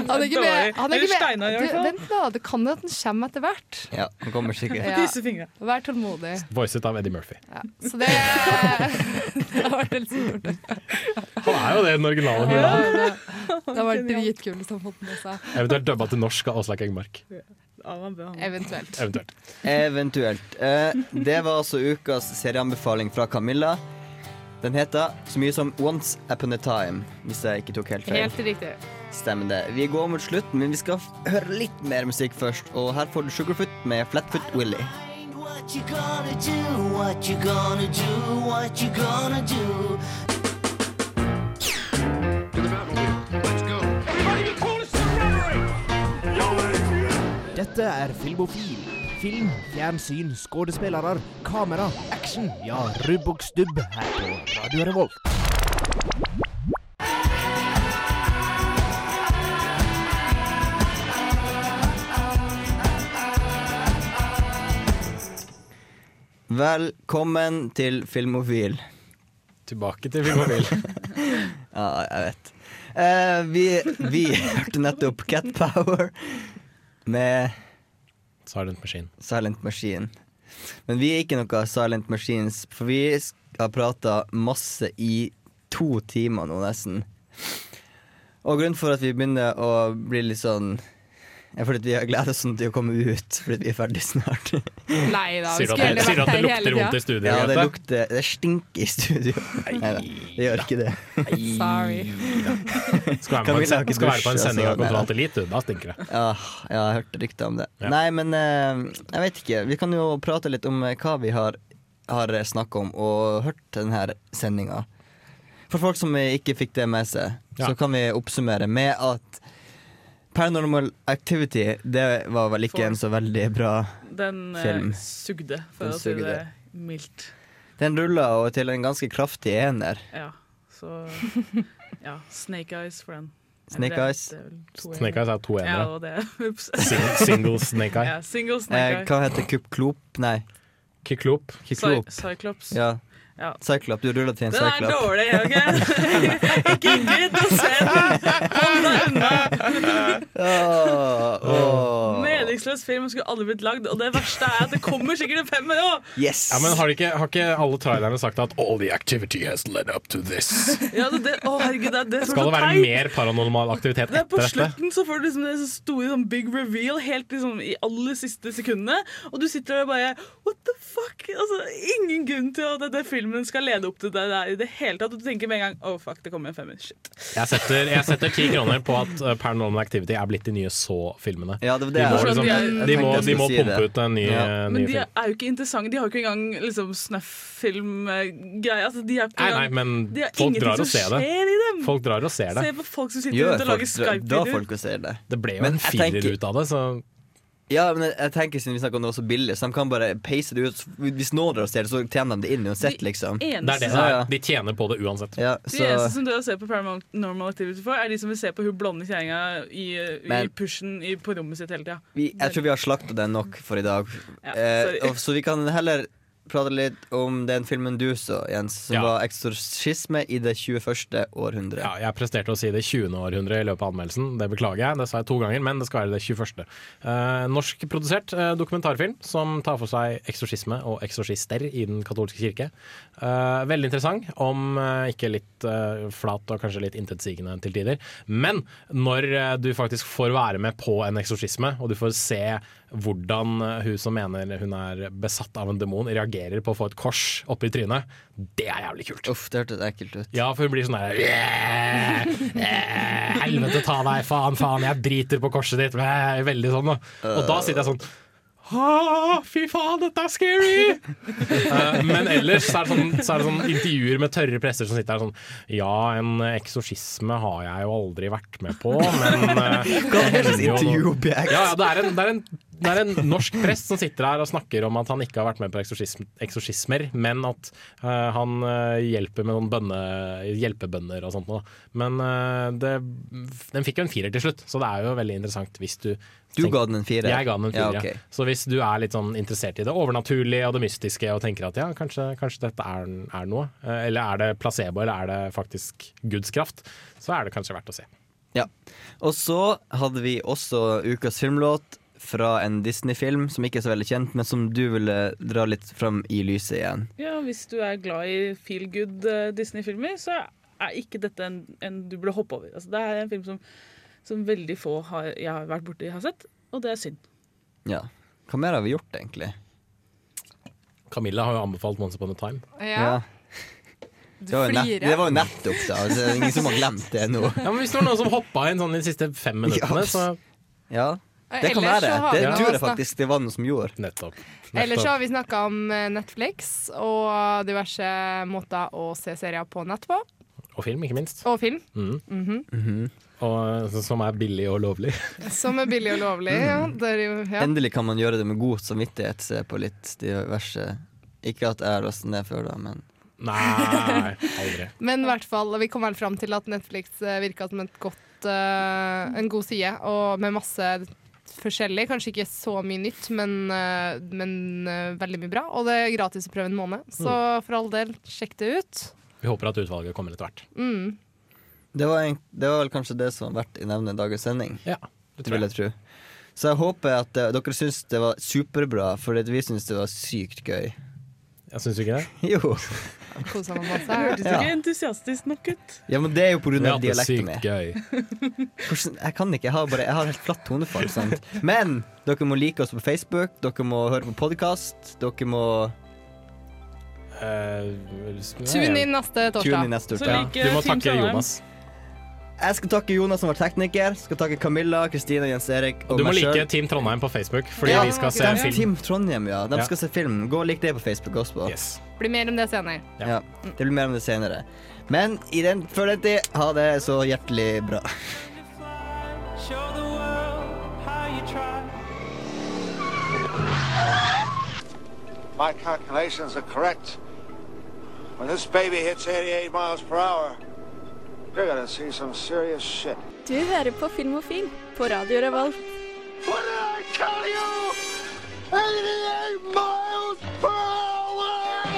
Han er ikke med. Han er ikke med. Du. Vent da, det kan jo at den kommer etter hvert. Ja, den kommer sikkert. Ja. Vær tålmodig. Voicet av Eddie Murphy. Så det, *laughs* det har vært helt stort. Han er jo det, den originale Mulan. *laughs* Det har vært dritkult hvis han fått den med seg. Eventuelt dubba til norsk av Åslaug Engmark. Eventuelt. Eventuelt. Eventuelt. Eh, det var altså ukas serieanbefaling fra Camilla. Den heter så mye som Once Upon a Time, hvis jeg ikke tok helt feil. Helt riktig. Stemmer det. Vi går mot slutten, men vi skal f- høre litt mer musikk først. Og her får du Sugarfoot med Flatfoot Willy. What you gonna do? What you gonna do? What you gonna do? Dette er Filmofil. Film, fjernsyn, skuespillere, kamera, action. Ja, rubb og stubb her på Radio Revolt. Velkommen til Filmofil. Tilbake til Filmofil. *laughs* ja, jeg vet. Uh, vi, vi hørte nettopp Cat Power med Silent Machine. Silent Machine. Men vi er ikke noe Silent Machines, for vi har prata masse i to timer nå, nesten. Og grunnen for at vi begynner å bli litt sånn er fordi vi har gledet oss sånn til å komme ut, fordi vi er ferdig snart. Nei da, vi skulle du vært at det her lukter hele vondt i tida. studio? Ja, det lukter Det stinker i studio. Nei da, det gjør ikke det. Sorry. Skal være, med på har skal være på en sending av. Kontroll til Elite, da stinker det. Ja, jeg jeg hørte rykter om det. Ja. Nei, men eh, jeg vet ikke. Vi kan jo prate litt om eh, hva vi har, har snakka om og hørt denne sendinga. For folk som ikke fikk det med seg, så kan vi oppsummere med at Paranormal Activity Det var vel ikke en så veldig bra Den eh, film. sugde, for Den å si det mildt. Den rulla og til en ganske kraftig ener. Ja, så *laughs* Ja, Snake Eyes for den. Snake Eller Eyes. er Snake Eyes er to enere. Ja. *laughs* Sing- single Snake Eye. Ja, single Snake Eh, hva heter Kupp-Klop? Nei. Kiklop. Kiklop. Cy- Cyclops. Ja. Ja. Cyclop. Du ruller til en Den er dårlig, OK? *laughs* Ikke gidd å se den! Hold deg unna! *laughs* Meningsløs film skulle aldri blitt lagd, og det verste er at det kommer sikkert en femmer òg! Yes! Ja, men har, ikke, har ikke alle trailerne sagt at all the activity has led up to this? Ja, det, det, å, herregud, det, er det som er Skal det være teit. mer paranormal aktivitet Det er på etter dette? slutten så får du liksom det store sånn big reveal helt liksom i aller siste sekundene. Og du sitter der og bare What the fuck? Altså, ingen grunn til at denne filmen skal lede opp til det der i det hele tatt. Og du tenker med en gang oh fuck, det kommer en femmer. Shit. Jeg setter, ti kroner på at uh, Paranormal Activity er blitt de nye Så-filmene. Ja, det det hørte. Liksom er- De må, de må si pumpe det. ut en ny, Ja. ny Men de film. er jo ikke interessante. De har jo ikke engang liksom, snuff-film-greier. Altså, de er Nei, nei, men de har folk ingenting drar som og ser det. i dem. Folk drar og ser det. Se på folk som sitter rundt og lager Skype-videoer. folk og ser det. Det ble jo Men en firer tenker- ut av det, så Ja, men jeg, jeg tenker siden vi snakker om det var så billig, så de kan bare peise det ut. Hvis noen drar og ser det, så tjener de det inn uansett, liksom. det er det Ja, ja. De tjener på det uansett. Ja, De eneste som drar og ser på Paranormal Activity for, er de som vil se på hun blonde kjerringa i, i pushen i, på rommet sitt hele tida. jeg tror vi har slakta den nok for i dag. Ja, eh, og, så vi kan heller prate litt om den filmen du så, Jens, som Ja. var 'Eksorsisme i det 21. århundre'. Ja, jeg presterte å si det 20. århundre i løpet av anmeldelsen. Det beklager jeg, det sa jeg to ganger, men det skal være det 21. Eh, Norskprodusert eh, dokumentarfilm som tar for seg eksorsisme og eksorsister i den katolske kirke. Eh, veldig interessant, om ikke litt flat og kanskje litt intetsigende til tider. Men når du faktisk får være med på en eksorsisme, og du får se hvordan eh, hun som mener hun er besatt av en demon, reagerer på å få et kors oppi trynet, det er jævlig kult. Uff, det hørtes ekkelt ut. Ja, for hun blir sånn der «Yeah, Helvete ta deg, faen, faen, jeg driter på korset ditt. Veldig sånn. Og da sitter jeg sånn Ah, fy faen, dette er scary! uh, men ellers så er, sånn, så er det sånn intervjuer med tørre presser som sitter her sånn Ja, en eksorsisme har jeg jo aldri vært med på, men uh, Hva hender jo noe- intervjuobjekt? Ja, ja, det er en, det er en det er en norsk prest som sitter her og snakker om at han ikke har vært med på eksorsism, eksorsismer, men at uh, han eh, hjelper med noen bønne, hjelpebønner og sånt noe. Men uh, det, den fikk jo en firer til slutt, så det er jo veldig interessant hvis du Du ga den en firer? Jeg ga den en firer, Ja, ja. Så hvis du er litt sånn interessert i det overnaturlige og det mystiske og tenker at ja, kanskje, kanskje dette er, er noe, eller er det placebo, eller er det faktisk Guds kraft, så er det kanskje verdt å se. Ja. Og så hadde vi også ukas filmlåt fra en Disney-film som ikke er så veldig kjent, men som du ville dra litt fram i lyset igjen. Ja, hvis du er glad i feel good eh, Disney-filmer, så er ikke dette en, en du burde hoppe over. Altså, det er en film som, som veldig få har, jeg har vært borti har sett, og det er synd. Ja. Hva mer har vi gjort, egentlig? Camilla har jo anbefalt Once upon a time. Ja. Det var, jo nett, flirer. det var jo nettopp, da. Altså, ingen som har glemt det nå. Ja, men Hvis det var noen som hoppa inn sånn de siste fem *laughs* minuttene, så Ja, det kan Ellers være. så har Det vi nå tror jeg snak- faktisk det var noe som gjorde. Nettopp. Ellers så har vi snakka om eh, Netflix og diverse måter å se serier på nett på. Og film, ikke minst. Og film. Mhm. Mhm. Og, som er billig og lovlig. *laughs* Som er billig og lovlig. Ja. Det er jo, ja. Endelig kan man gjøre det med god samvittighet, se på litt diverse Ikke at jeg har lastet ned før, da, men Nei, *laughs* aldri. Men i hvert fall, vi kom vel fram til at Netflix eh, virka som et godt, eh, en god side, og med masse forskjellig. Kanskje ikke så mye nytt, men, eh, men eh, veldig mye bra. Og det er gratis å prøve en måned, så for all del, sjekk det ut. Vi håper at utvalget kommer etter hvert. Mm. det var, en, det var vel kanskje det som var verdt i nevne dagens sending. Ja, det tror jeg tro. Så jeg håper at eh, dere syns det var superbra, for vi syns det var sykt gøy. Jeg syns ikke det. *laughs* Jo. Kosa meg masse. Hørtes Ja. ikke entusiastisk nok ut. Ja, men det er jo det dialekten min. sykt gøy. *laughs* Hvordan, jeg kan ikke, jeg har, bare, jeg har helt flatt tonefall. Sant? Men dere må like oss på Facebook, dere må høre på podkast, dere må Tune inn neste torsdag. Tune inn neste Så torsdag. like Du må takke. Jonas. Jeg skal takke Jonas som var tekniker. Skal takke Camilla, Kristine, Jens Erik og Du må like selv. Team Trondheim på Facebook, fordi Ja, vi skal se film. Team Trondheim, ja. De Ja. skal se film. Gå og lik det på Facebook også. Blir mer om det senere. Ja. Det blir mer om det senere. Men i den, før den tid, ha det så hjertelig bra. My calculations are correct. When this baby hits 88 miles per hour, du hører på Film og Film på Radio Revolt. What did I tell you? 88 miles per hour!